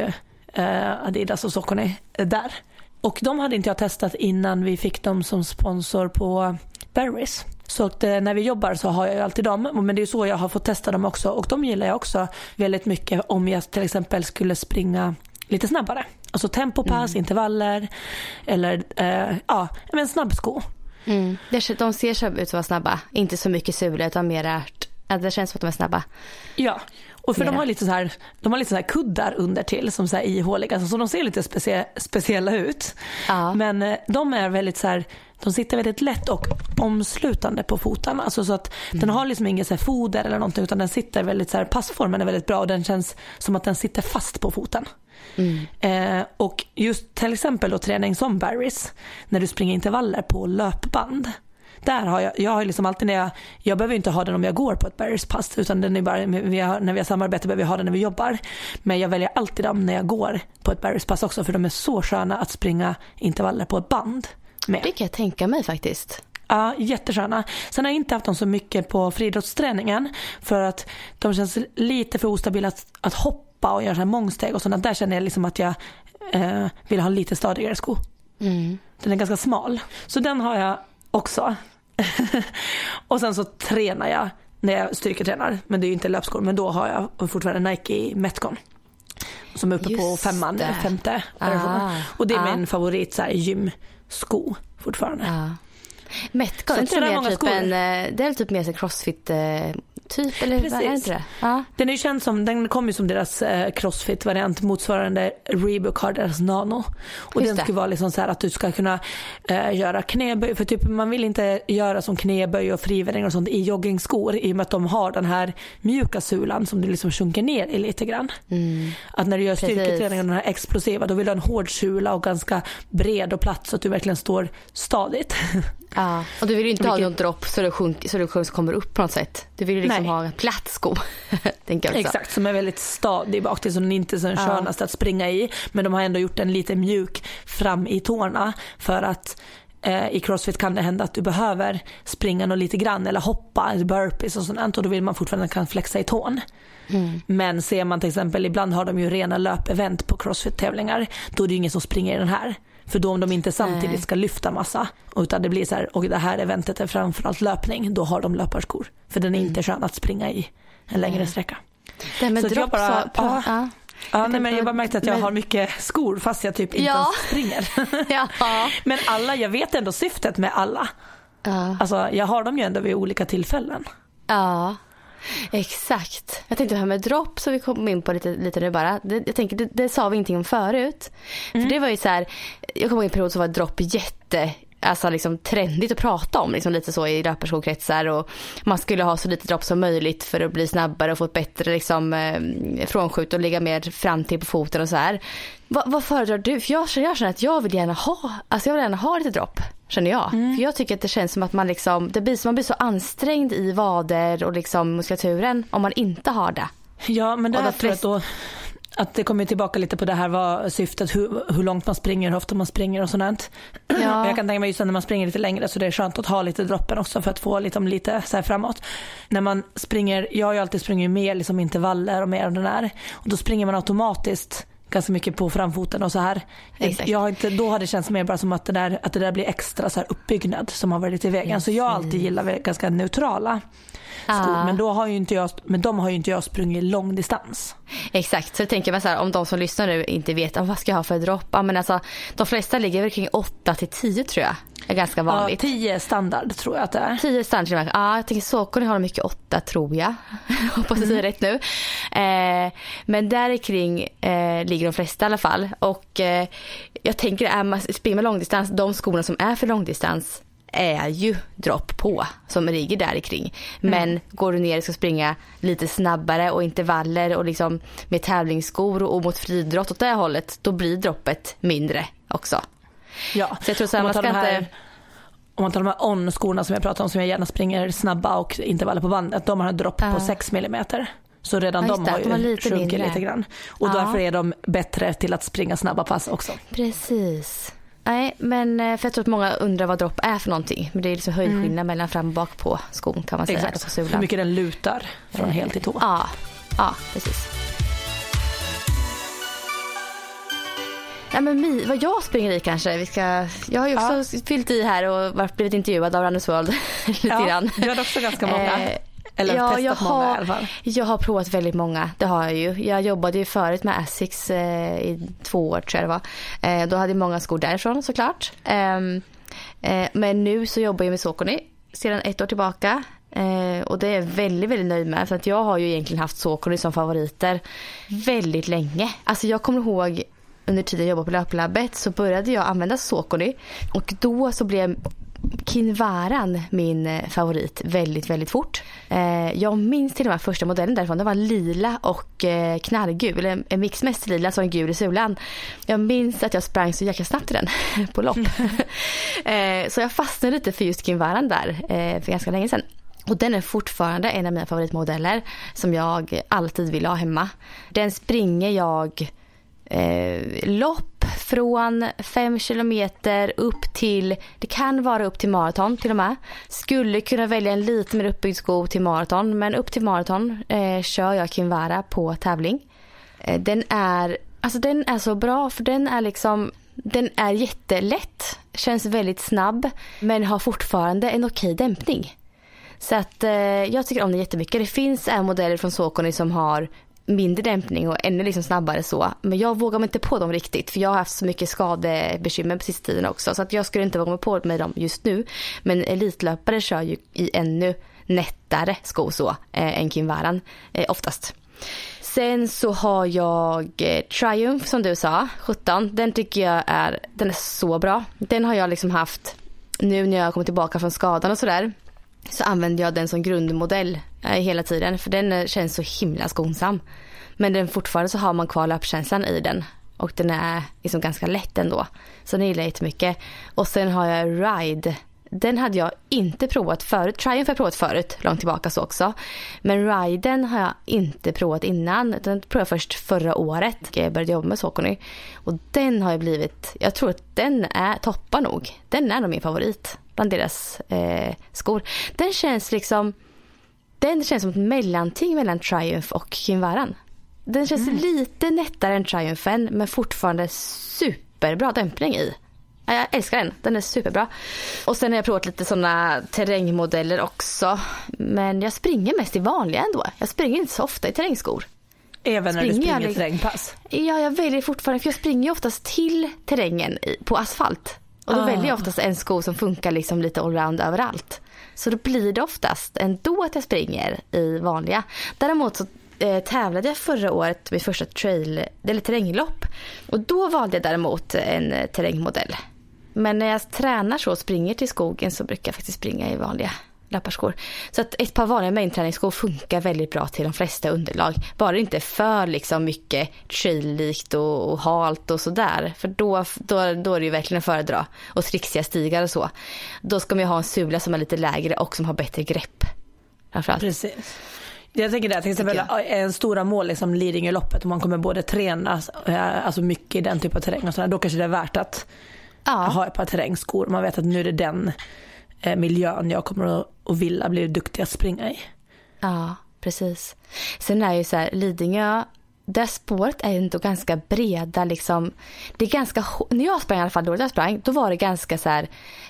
eh, Adidas och Saucony där. Och de hade inte jag testat innan vi fick dem som sponsor på Berries. Så att, eh, när vi jobbar så har jag ju alltid dem. Men det är så jag har fått testa dem också. Och de gillar jag också väldigt mycket om jag till exempel skulle springa lite snabbare. Alltså tempopass, mm. intervaller eller eh, ja, en snabbsko. Mm. De ser så ut att vara snabba. Inte så mycket sula utan mer det känns som att de är snabba. Ja, och för de har lite så här, de har lite så här kuddar under till som så här ihåliga, så de ser lite specie, speciella ut. Ja. Men eh, de är väldigt så här, de sitter väldigt lätt och omslutande på fotarna. Alltså så att mm. den har liksom inget så foder eller någonting utan den sitter väldigt så här, passformen är väldigt bra och den känns som att den sitter fast på foten. Mm. Eh, och just till exempel då träning som Barrys, när du springer intervaller på löpband där har jag, jag har liksom alltid när jag, jag behöver inte ha den om jag går på ett Barrys pass utan den är bara, vi har, när vi har samarbete behöver jag ha den när vi jobbar. Men jag väljer alltid dem när jag går på ett Barrys pass också för de är så sköna att springa intervaller på ett band med. Det kan jag tänka mig faktiskt. Ja, jättesköna. Sen har jag inte haft dem så mycket på friidrottsträningen för att de känns lite för ostabila att, att hoppa och göra så här mångsteg och sådant. Där känner jag liksom att jag eh, vill ha lite stadigare sko. Mm. Den är ganska smal. Så den har jag också. *laughs* och sen så tränar jag när jag styrketränar. Men det är ju inte löpskor. Men då har jag fortfarande Nike Metcon. Som är uppe Just på femman, det. femte ah, Och det är ah. min favorit så här, gymsko fortfarande. Ah. Metcon, är inte det mer typ en, eh, det är typ mer crossfit eh, typ? Eller Precis. Är det inte det? Ja. Den är känd som, den kom ju som deras eh, crossfit-variant motsvarande Reebok har deras nano. Och Just den ska vara liksom så här att du ska kunna eh, göra knäböj, för typ man vill inte göra som knäböj och frivändningar och sånt i joggingskor i och med att de har den här mjuka sulan som du liksom sjunker ner i lite grann. Mm. Att när du gör styrketräning och den här explosiva då vill du ha en hård sula och ganska bred och platt så att du verkligen står stadigt. *laughs* Ja, och du vill ju inte ha någon dropp så du, sjunk, så du kommer upp på något sätt. Du vill ju liksom Nej. ha en platt sko. *laughs* Exakt, som är väldigt stadig bak till så den inte är den ja. skönaste att springa i. Men de har ändå gjort den lite mjuk fram i tårna för att eh, i crossfit kan det hända att du behöver springa något lite grann eller hoppa, burpees och sånt och då vill man fortfarande kan flexa i tån. Mm. Men ser man till exempel, ibland har de ju rena löpevent på crossfit-tävlingar, då är det ju ingen som springer i den här. För då om de inte samtidigt ska lyfta massa utan det blir så här, och det här eventet är framförallt löpning, då har de löparskor. För den är mm. inte skön att springa i en längre sträcka. Det med så jag bara, ja, ja. Ja, nej, men jag bara märkt att jag men... har mycket skor fast jag typ inte ja. ens springer. *laughs* ja. *laughs* Men alla, jag vet ändå syftet med alla. Ja. Alltså jag har dem ju ändå vid olika tillfällen. Ja. Exakt. Jag tänkte det här med dropp som vi kom in på lite, lite nu bara. Det, jag tänker, det, det sa vi ingenting om förut. Mm. För det var ju så här, jag kommer ihåg en period som var dropp jätte alltså liksom trendigt att prata om liksom lite så i löparskokretsar och man skulle ha så lite dropp som möjligt för att bli snabbare och få ett bättre liksom eh, frånskjut och ligga mer fram till på foten och så här. Va, vad föredrar du? För jag, jag känner att jag vill gärna ha, alltså jag vill gärna ha lite dropp känner jag. Mm. För jag tycker att det känns som att man liksom, det blir, man blir så ansträngd i vader och liksom muskulaturen om man inte har det. Ja men det här tror jag att då att det kommer tillbaka lite på det här vad syftet, hur, hur långt man springer, hur ofta man springer och sånt. Ja. Jag kan tänka mig just när man springer lite längre så det är skönt att ha lite droppen också för att få liksom lite så framåt. När man springer, jag har ju alltid sprungit mer liksom intervaller och mer av den här och då springer man automatiskt ganska mycket på framfoten och så här. Exakt. Jag har inte, då har det känts mer bara som att det där, att det där blir extra så här uppbyggnad som har varit i vägen. Yes. Så jag har alltid gillat ganska neutrala skor. Men, då har ju inte jag, men de har ju inte jag sprungit långdistans. Exakt, så tänker man så här, om de som lyssnar nu inte vet vad ska jag ha för dropp. Men alltså, de flesta ligger väl kring 8 till 10 tror jag. är ganska vanligt. Ja, 10 standard tror jag att det är. 10 standard. Ja, jag tänker Saucony har mycket 8 tror jag. *laughs* Hoppas jag säger mm. rätt nu. Eh, men där kring eh, ligger de flesta i alla fall. Och eh, jag tänker, är man springer med långdistans, de skorna som är för långdistans är ju dropp på som ligger där kring. Men mm. går du ner och ska springa lite snabbare och intervaller och liksom med tävlingsskor och mot friidrott åt det hållet, då blir droppet mindre också. Ja, så jag tror så här, man ska här, inte... Om man tar de här on-skorna som jag pratade om som jag gärna springer snabba och intervaller på bandet, de har en dropp uh. på 6 mm. Så redan ja, de har ju de lite sjunkit mindre. lite grann. Och ja. därför är de bättre till att springa snabba pass också. Precis. Nej, men eh, för jag tror att många undrar vad dropp är för någonting. Men det är liksom höjdskillnad mm. mellan fram och bak på skon kan man säga. Exakt. Hur mycket den lutar från eh, häl till tå. Ja, ja precis. Nej, men vad jag springer i kanske. Vi ska, jag har ju också ja. fyllt i här och blivit intervjuad av Runners World *laughs* lite ja, grann. Du har också ganska många. Eh, eller ja, testat jag har, många i alla fall? Jag har provat väldigt många, det har jag ju. Jag jobbade ju förut med Asics eh, i två år tror jag det var. Eh, då hade jag många skor därifrån såklart. Ehm, eh, men nu så jobbar jag med Socony sedan ett år tillbaka. Eh, och det är jag väldigt, väldigt nöjd med. För att jag har ju egentligen haft Socony som favoriter väldigt länge. Alltså jag kommer ihåg under tiden jag jobbade på löplabbet så började jag använda Socony. Och då så blev Kinvaran min eh, favorit väldigt, väldigt fort. Eh, jag minns till och med första modellen därifrån. Den var lila och eh, knallgul. En mix mest lila så en gul i sulan. Jag minns att jag sprang så jäkla snabbt i den *laughs* på lopp. *laughs* så jag fastnade lite för just Kinvaran där för ganska länge sedan. Och den är fortfarande en av mina favoritmodeller som jag alltid vill ha hemma. Den springer jag eh, lopp från 5 kilometer upp till, det kan vara upp till maraton till och med. Skulle kunna välja en lite mer uppbyggd sko till maraton men upp till maraton eh, kör jag Kinvara på tävling. Eh, den är, alltså den är så bra för den är liksom den är jättelätt, känns väldigt snabb men har fortfarande en okej dämpning. Så att eh, jag tycker om den jättemycket. Det finns en modeller från Sokoni som har mindre dämpning och ännu liksom snabbare så. Men jag vågar mig inte på dem riktigt för jag har haft så mycket skadebekymmer på sista tiden också. Så att jag skulle inte våga mig på med dem just nu. Men elitlöpare kör ju i ännu nättare skor så eh, än Kim Varan eh, oftast. Sen så har jag eh, Triumph som du sa, 17. Den tycker jag är, den är så bra. Den har jag liksom haft nu när jag kommer tillbaka från skadan och sådär så använder jag den som grundmodell eh, hela tiden för den eh, känns så himla skonsam. Men den fortfarande så har man kvar löpkänslan i den och den är liksom ganska lätt ändå. Så den gillar jag jättemycket. Och sen har jag Ride. Den hade jag inte provat förut. Triumph har jag provat förut, långt tillbaka så också. Men Riden har jag inte provat innan. Den provade jag först förra året. Jag började jobba med Saucony. Och den har ju blivit, jag tror att den är, toppar nog. Den är nog min favorit bland deras eh, skor. Den känns liksom, den känns som ett mellanting mellan Triumph och Kinvaran. Den känns mm. lite nättare än Triumphen men fortfarande superbra dämpning i. Jag älskar den, den är superbra. Och sen har jag provat lite sådana terrängmodeller också. Men jag springer mest i vanliga ändå. Jag springer inte så ofta i terrängskor. Även när du springer terrängpass? Ja, jag väljer fortfarande, för jag springer oftast till terrängen på asfalt. Och då ah. väljer jag oftast en sko som funkar liksom lite allround överallt. Så då blir det oftast ändå att jag springer i vanliga. Däremot så eh, tävlade jag förra året med första trail, eller terränglopp. Och då valde jag däremot en eh, terrängmodell. Men när jag tränar så och springer till skogen så brukar jag faktiskt springa i vanliga löparskor. Så att ett par vanliga mainträningsskor funkar väldigt bra till de flesta underlag. Bara inte för liksom mycket trail-likt och, och halt och sådär. För då, då, då är det ju verkligen att föredra. Och trixiga stigar och så. Då ska man ju ha en sula som är lite lägre och som har bättre grepp. Framförallt. Precis. Jag tänker det, till exempel en stora mål liksom Lidingöloppet om man kommer både träna eh, alltså mycket i den typen av terräng och sådär, då kanske det är värt att ja. ha ett par terrängskor. Man vet att nu är det den eh, miljön jag kommer att, vilja bli duktig att springa i. Ja, precis. Sen är ju så här, Lidingö, där spåret är ändå ganska breda liksom. Det är ganska, när jag sprang i alla fall då jag sprang, då var det ganska så här,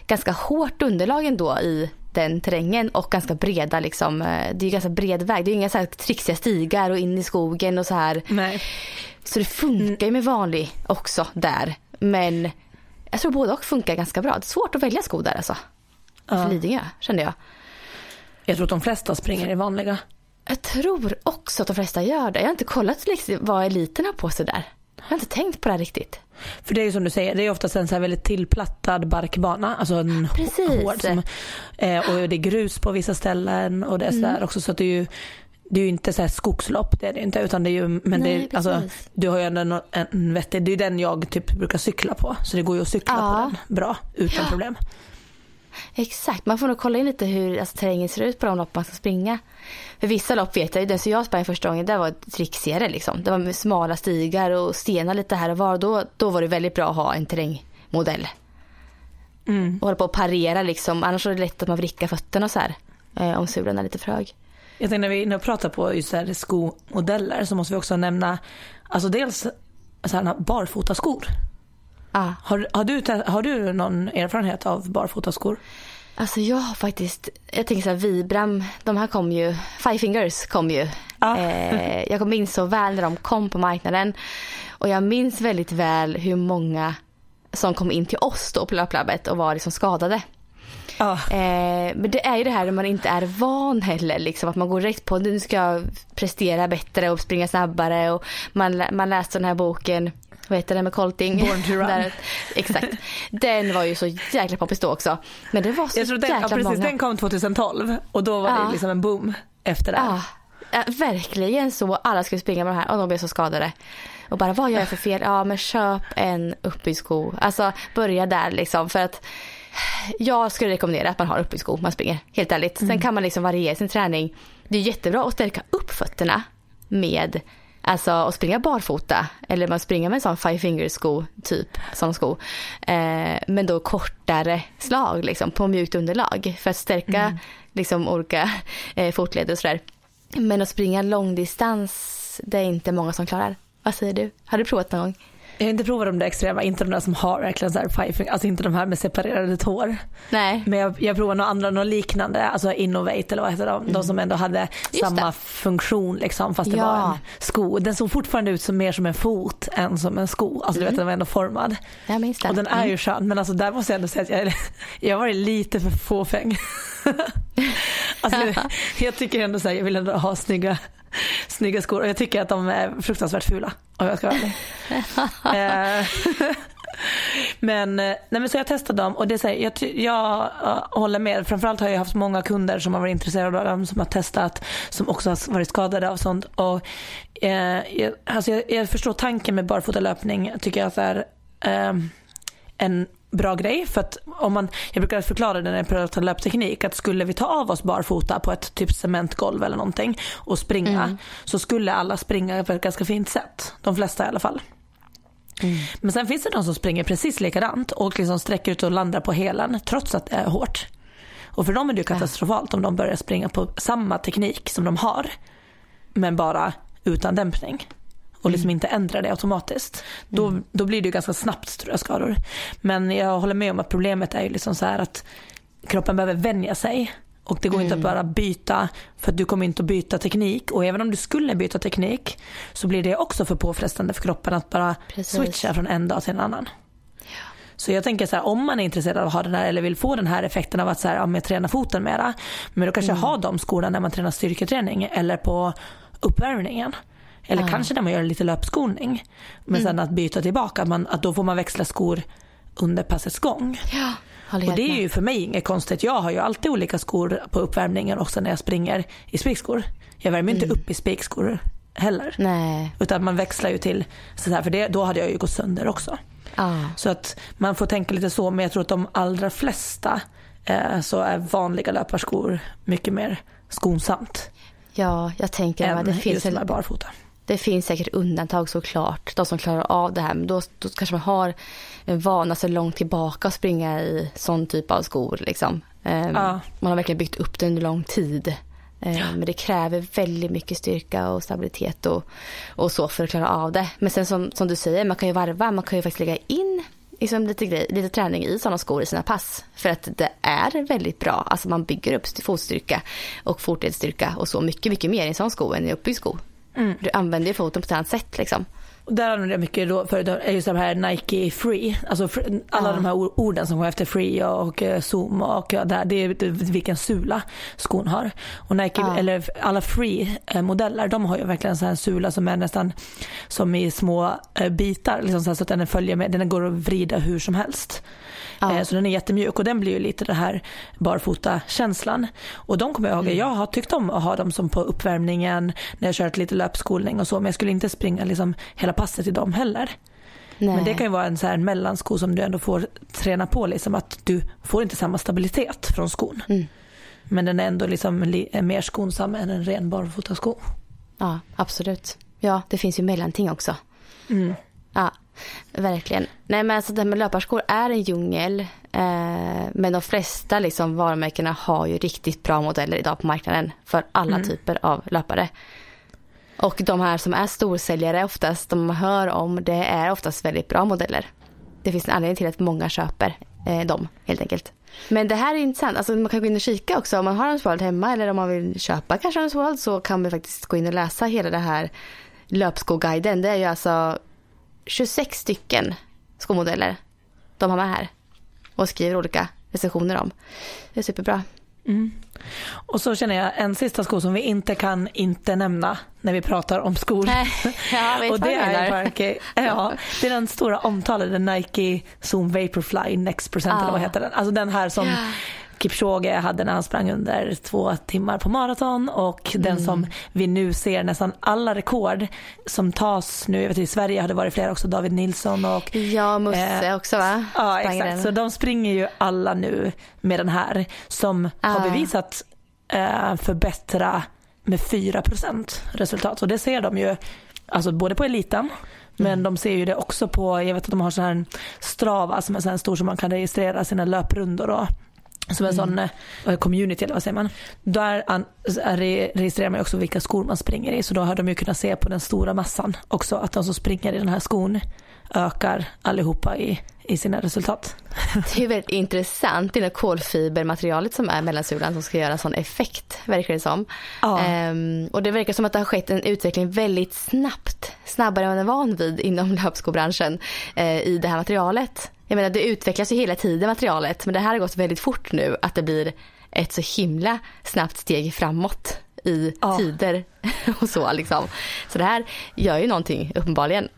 ganska hårt underlag ändå i den terrängen och ganska breda liksom. Eh, det är ganska bred väg. Det är inga så här trixiga stigar och in i skogen och så här. Nej. Så det funkar ju med vanlig också där. Men jag tror både och funkar ganska bra. Det är svårt att välja skor där alltså ja. för Lidingö kände jag. Jag tror att de flesta springer i vanliga. Jag tror också att de flesta gör det. Jag har inte kollat liksom vad eliten har på sig där. Jag har inte tänkt på det här riktigt. För det är ju som du säger, det är oftast en så här väldigt tillplattad barkbana. Alltså en Precis. hård. Som, eh, och det är grus på vissa ställen och det är Mm. sådär också. Så att det är ju det är ju inte så här skogslopp, det är det inte. Utan det är ju, men Nej, det är, alltså, du har ju ändå en, en vettig, det är den jag typ brukar cykla på. Så det går ju att cykla Ja. på den bra, utan problem. Exakt, man får nog kolla in lite hur alltså, terrängen ser ut på de lopp man ska springa. För vissa lopp vet jag ju, den som jag sprang första gången, det var trixigare liksom. Det var med smala stigar och stenar lite här och var. Då, då var det väldigt bra att ha en terrängmodell. Mm. Och hålla på och parera liksom, annars är det lätt att man vrickar fötterna så här. Eh, om sulan är lite för hög. Jag tänkte när vi och pratar på just så här skomodeller så måste vi också nämna, alltså dels så här barfotaskor. Ah. Har, har, du, har du någon erfarenhet av barfotaskor? Alltså jag har faktiskt, jag tänker så här Vibram, de här kom ju, Five Fingers kom ju. Ja. Eh, jag minns så väl när de kom på marknaden. Och jag minns väldigt väl hur många som kom in till oss då på löplabbet och var liksom skadade. Ja. Eh, men det är ju det här när man inte är van heller, liksom, att man går rätt på nu ska jag prestera bättre och springa snabbare. Och man, man läste den här boken, vad heter den med Colting? Born to run. *laughs* Där, exakt. Den var ju så jäkla poppis då också. Men det var så Jag tror den, jäkla ja, precis, många. den kom 2012 och då var Ja. det liksom en boom efter det. Ja, ja, verkligen så. Alla skulle springa med de här och de blev så skadade. Och bara vad gör jag för fel? Ja men köp en uppbyggsko. Alltså börja där liksom för att jag skulle rekommendera att man har uppbyggsko man springer. Helt ärligt. Sen kan man liksom variera sin träning. Det är jättebra att stärka upp fötterna med Alltså att springa barfota eller man springer med en sån five finger sko typ sån sko. Eh, men då kortare slag liksom på mjukt underlag för att stärka liksom olika eh, fotleder och sådär. Men att springa långdistans det är inte många som klarar. Vad säger du? Har du provat någon gång? Jag har inte provat de där extrema, inte de där som har verkligen så här five finger, alltså inte de här med separerade tår. Nej. Men jag, jag provade några andra, något liknande, alltså Innovate eller vad heter de? De som ändå hade samma det. funktion liksom fast det Ja. var en sko. Den såg fortfarande ut som mer som en fot än som en sko. Alltså du vet den var ändå formad. Jag minns det. Och den är ju skön men alltså där måste jag ändå säga att jag, *laughs* jag har varit lite för fåfäng. *laughs* alltså, *laughs* jag tycker ändå så här, jag vill ändå ha snygga, *laughs* snygga skor och jag tycker att de är fruktansvärt fula om jag ska vara ärlig. *laughs* Eh, *laughs* men, eh, nej men så jag testade dem och det här, jag, jag eh, håller med. Framförallt har jag haft många kunder som har varit intresserade av dem, som har testat, som också har varit skadade av sånt. Och, eh, jag, alltså jag, jag förstår tanken med barfotalöpning. Jag tycker att det är eh, en bra grej. För att om man, jag brukar förklara det när jag pratar löpteknik att skulle vi ta av oss barfota på ett typ cementgolv eller någonting och springa så skulle alla springa på ett ganska fint sätt. De flesta i alla fall. Men sen finns det de som springer precis likadant och liksom sträcker ut och landar på hälen trots att det är hårt. Och för dem är det ju katastrofalt om de börjar springa på samma teknik som de har men bara utan dämpning och liksom inte ändrar det automatiskt. Då, då blir det ju ganska snabbt tror jag skador. Men jag håller med om att problemet är ju liksom så här att kroppen behöver vänja sig och det går inte att bara byta för att du kommer inte att byta teknik och även om du skulle byta teknik så blir det också för påfrestande för kroppen att bara Precis. switcha från en dag till en annan. Så jag tänker så här, om man är intresserad av att ha den här eller vill få den här effekten av att så här, ja, men tränar foten mera. Men då kanske ha de skorna när man tränar styrketräning eller på uppvärmningen. Eller kanske när man gör lite löpskolning. Men sen att byta tillbaka, att, man, att då får man växla skor under passets gång. Ja, Och det är ju för mig inget konstigt. Jag har ju alltid olika skor på uppvärmningen också när jag springer i spikskor. Jag värmer inte upp i spikskor heller. Nej. Utan man växlar ju till så här, för det, då hade jag ju gått sönder också. Ja. Så att man får tänka lite så, men jag tror att de allra flesta eh, så är vanliga löparskor mycket mer skonsamt ja, jag tänker än att det finns, just väl, barfota. Det finns säkert undantag såklart. De som klarar av det här. Men då, då kanske man har en vana så långt tillbaka att springa i sån typ av skor. Liksom. Ehm, Ja. Man har verkligen byggt upp det under lång tid. Ehm, Men det kräver väldigt mycket styrka och stabilitet och, och så för att klara av det. Men sen som, som du säger, man kan ju varva. Man kan ju faktiskt lägga in liksom lite, grej, lite träning i sådana skor i sina pass. För att det är väldigt bra. Alltså man bygger upp fotstyrka och fotledsstyrka och så mycket, mycket mer i en sån sko än i uppbyggd sko. Du använder ju foten på ett annat sätt liksom. där använder jag mycket då för är just de här Nike Free. Alltså alla ja. de här orden som går efter Free och eh, Zoom och ja, det är vilken sula skon har. Och Nike, ja. eller alla Free modeller de har ju verkligen så här sula som är nästan som i små bitar liksom så, att den följer med, den går att vrida hur som helst. Ja. Så den är jättemjuk och den blir ju lite det här barfota känslan. Och de kommer jag ihåg, mm. jag har tyckt om att ha dem som på uppvärmningen när jag kört lite löpskolning och så men jag skulle inte springa liksom hela passet i dem heller. Nej. Men det kan ju vara en så här mellansko som du ändå får träna på liksom att du får inte samma stabilitet från skon. Mm. Men den är ändå liksom mer skonsam än en ren barfotasko. Ja, absolut. Ja, det finns ju mellanting också. Mm. Ja, verkligen. Nej men alltså det här med löparskor är en djungel. Eh, men de flesta liksom varumärkena har ju riktigt bra modeller idag på marknaden för alla mm. typer av löpare. Och de här som är storsäljare oftast, de man hör om, det är oftast väldigt bra modeller. Det finns en anledning till att många köper eh, dem helt enkelt. Men det här är intressant, alltså man kan gå in och kika också om man har en World hemma eller om man vill köpa kanske en World så kan man faktiskt gå in och läsa hela det här löpskoguiden. Det är ju alltså 26 stycken skomodeller de har med här och skriver olika recensioner om. Det är superbra. Mm. Och så känner jag en sista sko som vi inte kan inte nämna när vi pratar om skor. Ja, *laughs* och det är, Nike, ja, det är den stora omtalade Nike Zoom Vaporfly Next Percent ja. eller vad heter den? Alltså den här som ja. Kipchoge hade när han sprang under två timmar på maraton och mm. den som vi nu ser nästan alla rekord som tas nu, jag vet i Sverige har det varit flera också, David Nilsson och Ja, Musse eh, också va? Ja exakt, så de springer ju alla nu med den här som ah. har bevisat eh, förbättra med 4% resultat och det ser de ju alltså både på eliten men mm. de ser ju det också på, jag vet att de har sån här Strava som är så här stor som man kan registrera sina löprundor och som en sån uh, community eller vad säger man. Där an, registrerar man också vilka skor man springer i så då har de ju kunnat se på den stora massan också att de som springer i den här skon ökar allihopa i, i sina resultat. Det är väldigt intressant, det är kolfibermaterialet som är mellansulan som ska göra en sån effekt verkar det som. Ja. Ehm, och det verkar som att det har skett en utveckling väldigt snabbt, snabbare än man är van vid inom *laughs* löpskobranschen eh, i det här materialet. Jag menar det utvecklas ju hela tiden materialet men det här har gått väldigt fort nu att det blir ett så himla snabbt steg framåt i ja. tider *laughs* och så liksom. Så det här gör ju någonting uppenbarligen.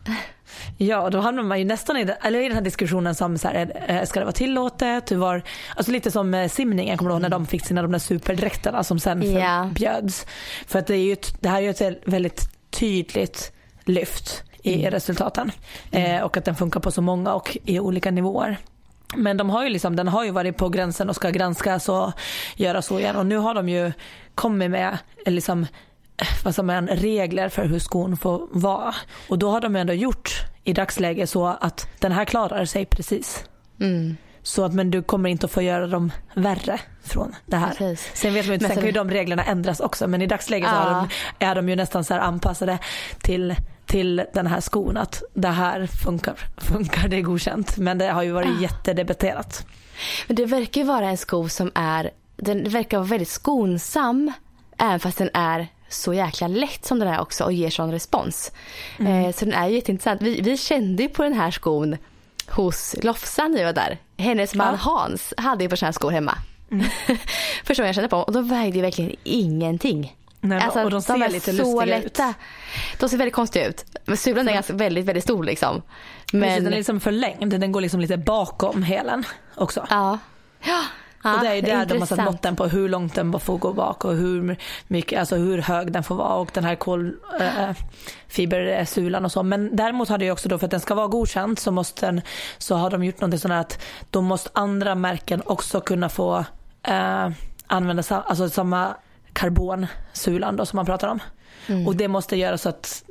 Ja, då hamnar man ju nästan i, eller i den här diskussionen som så här, ska det vara tillåtet? Hur var, alltså lite som eh, simningen, kommer du ihåg när de fick sina de där superdräkterna som sen förbjöds. För att det, är ju, det här är ju ett väldigt tydligt lyft i mm. resultaten. Mm. Eh, och att den funkar på så många och i olika nivåer. Men de har ju liksom, den har ju varit på gränsen och ska granskas och göra så igen. Och nu har de ju kommit med liksom, eh, vad som är regler för hur skon får vara. Och då har de ändå gjort i dagsläget så att den här klarar sig precis. Mm. Så att, men du kommer inte att få göra dem värre från det här. Precis. Sen vet man inte, sen kan ju de reglerna ändras också men i dagsläget ja. så de, är de ju nästan så anpassade till till den här skon att det här funkar, funkar det är godkänt. Men det har ju varit ah. jättedebatterat. Men det verkar ju vara en sko som är, den verkar vara väldigt skonsam även fast den är så jäkla lätt som den är också och ger sån respons. Mm. Eh, så den är jätteintressant. Vi, vi kände ju på den här skon hos Lofsan när vi var där. Hennes man ja. Hans hade ju på sådana här skor hemma. Mm. *laughs* Första gången jag kände på dem och de vägde ju verkligen ingenting. Nej, alltså, och de ser de lite så lätta. Ut. De ser väldigt konstiga ut. Men sulan är ganska väldigt, väldigt stor liksom. Men... Precis, den är liksom förlängd. Den går liksom lite bakom hälen också. Ja. ja. och det är där de har satt måtten på hur långt den får gå bak och hur, mycket, alltså hur hög den får vara och den här kolfibersulan äh, och så. Men däremot har det också då för att den ska vara godkänd så, måste den, så har de gjort någonting sånt att då måste andra märken också kunna få äh, använda alltså samma karbonsulan då som man pratar om. Mm. Och det måste göra så att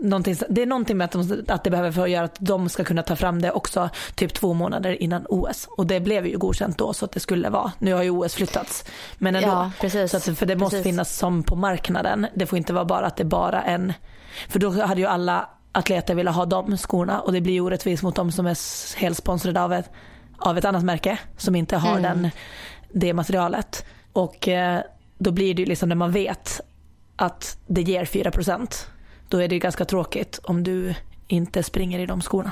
det är någonting med att, de, att det behöver för att göra att de ska kunna ta fram det också typ två månader innan OS. Och det blev ju godkänt då så att det skulle vara. Nu har ju OS flyttats. Men ändå. Ja, precis. Så att, för det måste precis. finnas som på marknaden. Det får inte vara bara att det är bara en. För då hade ju alla atleter velat ha de skorna och det blir orättvist mot de som är helt sponsrade av ett, av ett annat märke som inte har mm. den, det materialet. Och eh, då blir det ju liksom när man vet att det ger 4% då är det ju ganska tråkigt om du inte springer i de skorna.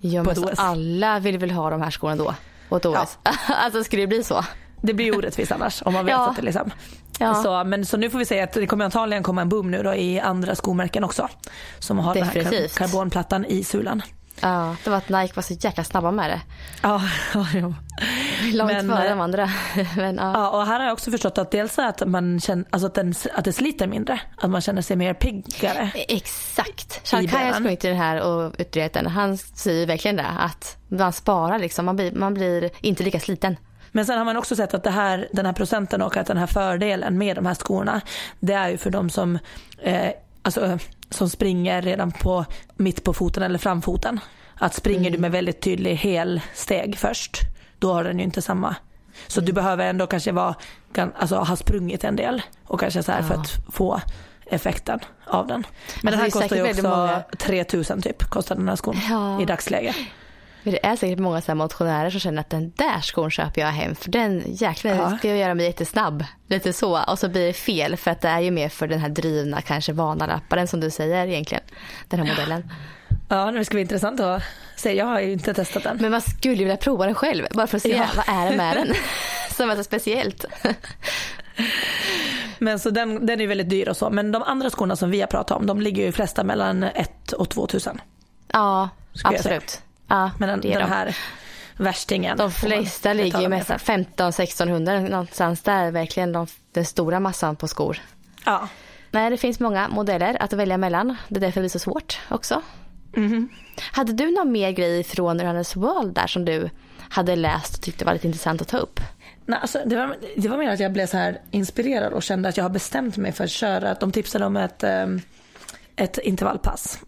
Ja, *laughs* men så alla vill väl ha de här skorna då? Ett OS. *laughs* alltså skulle det bli så? Det blir orättvist annars om man vet Ja. att det liksom. Ja. Så, men så nu får vi säga att det kommer antagligen komma en boom nu då i andra skomärken också. Som har den här Definitivt. kar- karbonplattan i sulan. Ja, det var att Nike var så jäkla snabba med det. Ja, *laughs* ja, ja. Långt Men, före eh, de andra. *laughs* men, ja. ja, och här har jag också förstått att dels att man känner, alltså att, den, att det sliter mindre. Att man känner sig mer piggare. Exakt. Charles Kaj har benen. sprungit i den här och utrett den. Han säger verkligen det. Att man sparar liksom. Man blir, man blir inte lika sliten. Men sen har man också sett att det här, den här procenten och att den här fördelen med de här skorna, det är ju för de som, eh, alltså, som springer redan på mitt på foten eller framfoten. Att springer du med väldigt tydlig helsteg först, då har den ju inte samma. Så du behöver ändå kanske vara, alltså, ha sprungit en del och kanske så här för Ja. att få effekten av den. Men den Alltså, här det är kostar ju också väldigt många- 3000 typ, kostar den här skon Ja. i dagsläget. Men det är säkert många så motionärer som känner att den där skon köper jag hem. För den jäklar Ja. ska jag göra mig jättesnabb. Lite så. Och så blir det fel. För att det är ju mer för den här drivna, kanske vana löparen som du säger egentligen. Den här modellen. Ja, det ska bli intressant att se. Jag har ju inte testat den. Men man skulle ju vilja prova den själv. Bara för att se Ja. vad är det med den. *laughs* som är så speciellt. Men så den, den är väldigt dyr och så. Men de andra skorna som vi har pratat om, de ligger ju flesta mellan 1 och 2 tusen. Ja, Skulle jag absolut. Ja, Men den, den de. här värstingen. De får man flesta ligger ju med för. 15-1600 någonstans där. Verkligen de, den stora massan på skor. Ja. Nej, det finns många modeller att välja mellan. Det är därför det blir så svårt också. Mhm. Hade du någon mer grej från Runners World där som du hade läst och tyckte var lite intressant att ta upp? Nej, alltså, det, var, det var mer att jag blev så här inspirerad och kände att jag har bestämt mig för att köra. De tipsade om ett, ehm, ett intervallpass.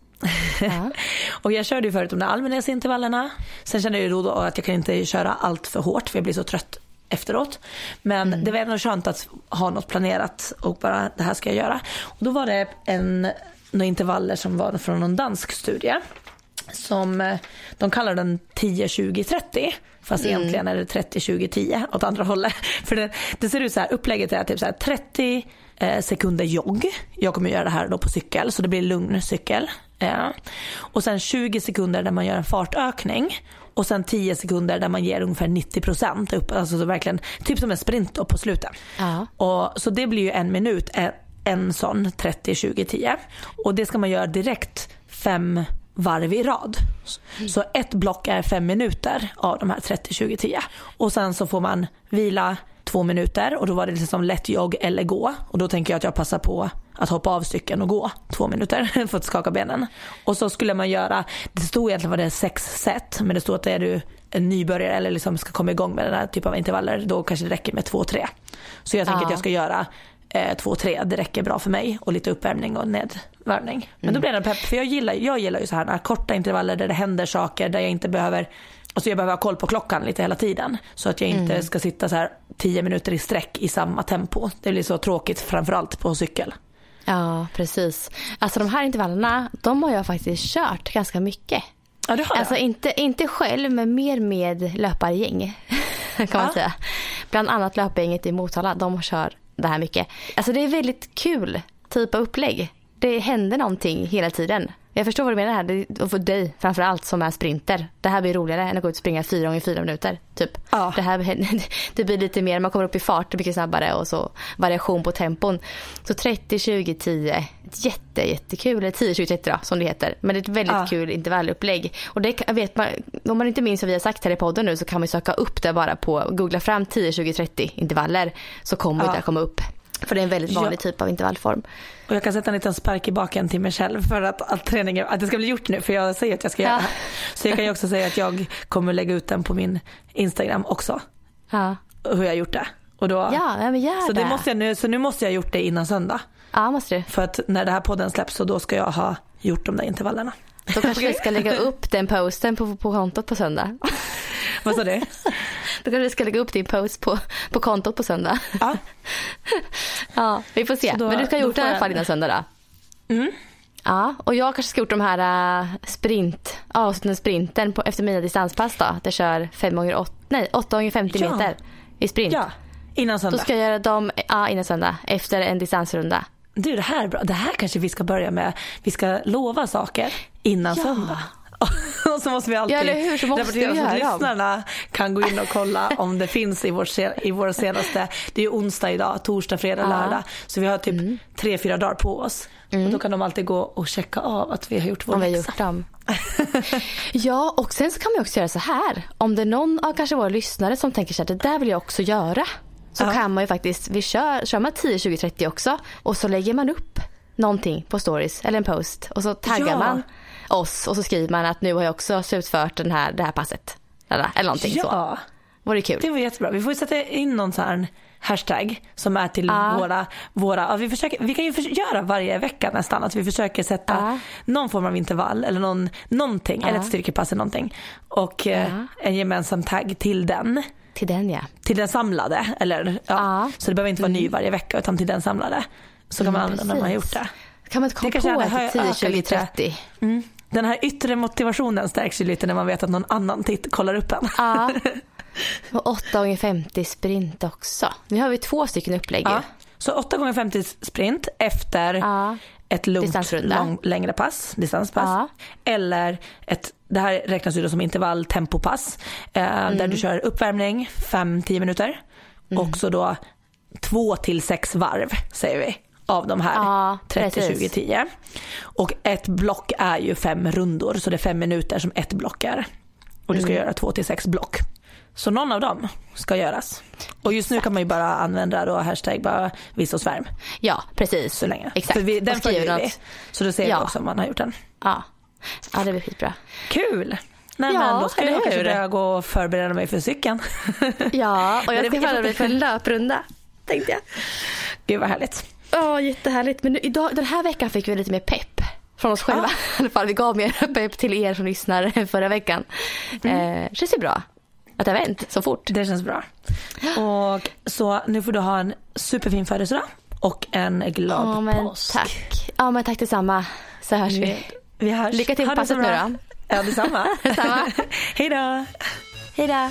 Ja. *laughs* och jag körde ju förut de där Almenäsintervallerna. Sen kände jag ju då, att jag kan inte köra allt för hårt för jag blir så trött efteråt. Men det var ändå skönt att ha något planerat och bara det här ska jag göra. Och då var det en, några intervaller som var från någon dansk studie. Som, de kallar den 10-20-30. Fast egentligen är det 30-20-10 åt andra hållet. *laughs* För det, det ser ut så här, upplägget är typ så här 30 eh, sekunder jogg. Jag kommer göra det här då på cykel så det blir lugn cykel. Eh, och sen 20 sekunder där man gör en fartökning. Och sen 10 sekunder där man ger ungefär 90% upp. Alltså så verkligen, typ som en sprint då på slutet. Ja. Och, så det blir ju en minut, en, en sån 30, 20, 10. Och det ska man göra direkt fem varv i rad. Så ett block är fem minuter av de här 30, 20, 10. Och sen så får man vila två minuter och då var det liksom lätt jogg eller gå. Och då tänker jag att jag passar på att hoppa av cykeln och gå två minuter *laughs* för att skaka benen. Och så skulle man göra, det stod egentligen vad det är sex set, men det stod att det är du en nybörjare eller liksom ska komma igång med den här typen av intervaller, då kanske det räcker med två, tre. Så jag tänker Ja. att jag ska göra eh, två, tre, det räcker bra för mig och lite uppvärmning och nedvärmning. Men då blir det pepp, för jag gillar, jag gillar ju så här korta intervaller där det händer saker, där jag inte behöver Alltså jag behöver ha koll på klockan lite hela tiden. Så att jag inte ska sitta så här tio minuter i sträck i samma tempo. Det blir så tråkigt framförallt på cykel. Ja, precis. Alltså de här intervallerna, de har jag faktiskt kört ganska mycket. Ja det har jag. Alltså inte, inte själv, men mer med löpargäng. *laughs* Kan man Ja. säga. Bland annat löpargänget i Motala, de kör det här mycket. Alltså det är väldigt kul typ av upplägg. Det händer någonting hela tiden. Jag förstår vad du menar här. Och för dig framför allt som är sprinter. Det här blir roligare än att gå ut och springa fyra gånger fyra minuter. Typ. Ja. Det, här, *laughs* det blir lite mer, man kommer upp i fart mycket snabbare och så variation på tempon. Så 30, 20, 10. Jätte, jättekul. Eller 10, 20, 30 då, som det heter. Men det är ett väldigt Ja. kul intervallupplägg. Och det vet man, om man inte minns vad vi har sagt här i podden nu så kan man söka upp det bara på, googla fram 10, 20, 30 intervaller. Så kommer Ja. det att komma upp. För det är en väldigt vanlig Ja. typ av intervallform. Och jag kan sätta en liten spark i baken till mig själv för att, att träningen, att det ska bli gjort nu för jag säger att jag ska göra Ja. det här. Så jag kan ju också säga att jag kommer lägga ut den på min Instagram också. Ja, Hur jag har gjort det. Och då, ja men gör så, det måste jag nu, så nu måste jag ha gjort det innan söndag. Ja, måste du. För att när det här podden släpps så då ska jag ha gjort de där intervallerna. Då kanske vi ska lägga upp den posten på, på kontot på söndag. *laughs* Vad sa du? Då kanske vi ska lägga upp din post på, på kontot på söndag. Ja. *laughs* Ja, vi får se. Då- Men du ska ha då gjort det i alla fall innan söndag då? Mm. Ja, och jag kanske ska gjort de här äh, sprint, avslutande sprinten på, efter mina distanspass då. Att jag kör 5 gånger 8, nej 8 gånger 50 Ja. meter i sprint. ja, innan Då söndag. ska jag göra dem ja, innan söndag efter en distansrunda. Du det här är bra, det här kanske vi ska börja med. Vi ska lova saker innan Ja. söndag. *laughs* och så måste vi alltid Ja, eller hur? Så måste rapportera så att lyssnarna kan gå in och kolla *laughs* om det finns i vår, i vår senaste, det är ju onsdag idag, torsdag, fredag, Ja. Mm. lördag. Så vi har typ tre, fyra dagar på oss. Och då kan de alltid gå och checka av att vi har gjort vår Om vi har gjort dem. *laughs* ja, och sen så kan man också göra så här. Om det är någon av kanske våra lyssnare som tänker så här, det där vill jag också göra. Så Ja. kan man ju faktiskt, vi kör, kör man 10, 20, 30 också. Och så lägger man upp någonting på stories eller en post. Och så taggar Ja. man oss och så skriver man att nu har jag också slutfört den här, det här passet. Eller, eller någonting så. Ja, Vore kul. det var jättebra. Vi får ju sätta in någon sån här hashtag som är till Ja. våra, våra vi, försöker, vi kan ju göra varje vecka nästan att vi försöker sätta Ja. någon form av intervall eller någon, någonting, eller ett styrkepass eller någonting. Och eh, en gemensam tagg till den. Till den ja. Till den samlade. Eller, ja. Ja. Så det behöver inte vara ny varje vecka utan till den samlade. Så kan man Mm, använda när man har gjort det. Kan man inte komma Det på till 10, ökat 20, lite. 30? Mm. Den här yttre motivationen stärks ju lite när man vet att någon annan titt, kollar upp en. Ja. *laughs* Och 8 gånger 50 sprint också. Nu har vi två stycken upplägg. Ja. Så 8 gånger 50 sprint efter Ja. ett lugnt lång, längre pass, distanspass. Ja. Eller ett, det här räknas ju då som intervall tempopass. Eh, Där Mm. du kör uppvärmning 5-10 minuter. Och så då 2 till 6 varv säger vi. Av de här Ja, 30, precis. 20, 10. Och ett block är ju fem rundor så det är fem minuter som ett block är. Och du ska Mm. göra 2 till 6 block. Så någon av dem ska göras. Och just nu kan man ju bara använda då hashtag bara och svärm Ja, precis. så länge. Exakt. För vi, den följer vi. Så då ser Ja. vi också om man har gjort den. Ja. Ja, det blir skitbra. Kul! Nej Ja, men då ska jag kanske börja gå och förbereda mig för cykeln. Ja, och jag *laughs* det- ska förbereda mig för en löprunda. Tänkte jag. Gud vad härligt. Ja, jättehärligt. Men nu, idag, den här veckan fick vi lite mer pepp. Från oss själva *laughs* i alla fall. Vi gav mer *laughs* pepp till er som lyssnar förra veckan. Eh, känns ju bra att det har vänt så fort. Det känns bra. Och så nu får du ha en superfin födelsedag och en glad Ja, men påsk. tack. Ja, men tack detsamma. Så hörs vi. Vi hörs. Lycka till på passet nu då. Ja, detsamma. *laughs* Detsamma. *laughs* Hej då. Hej då.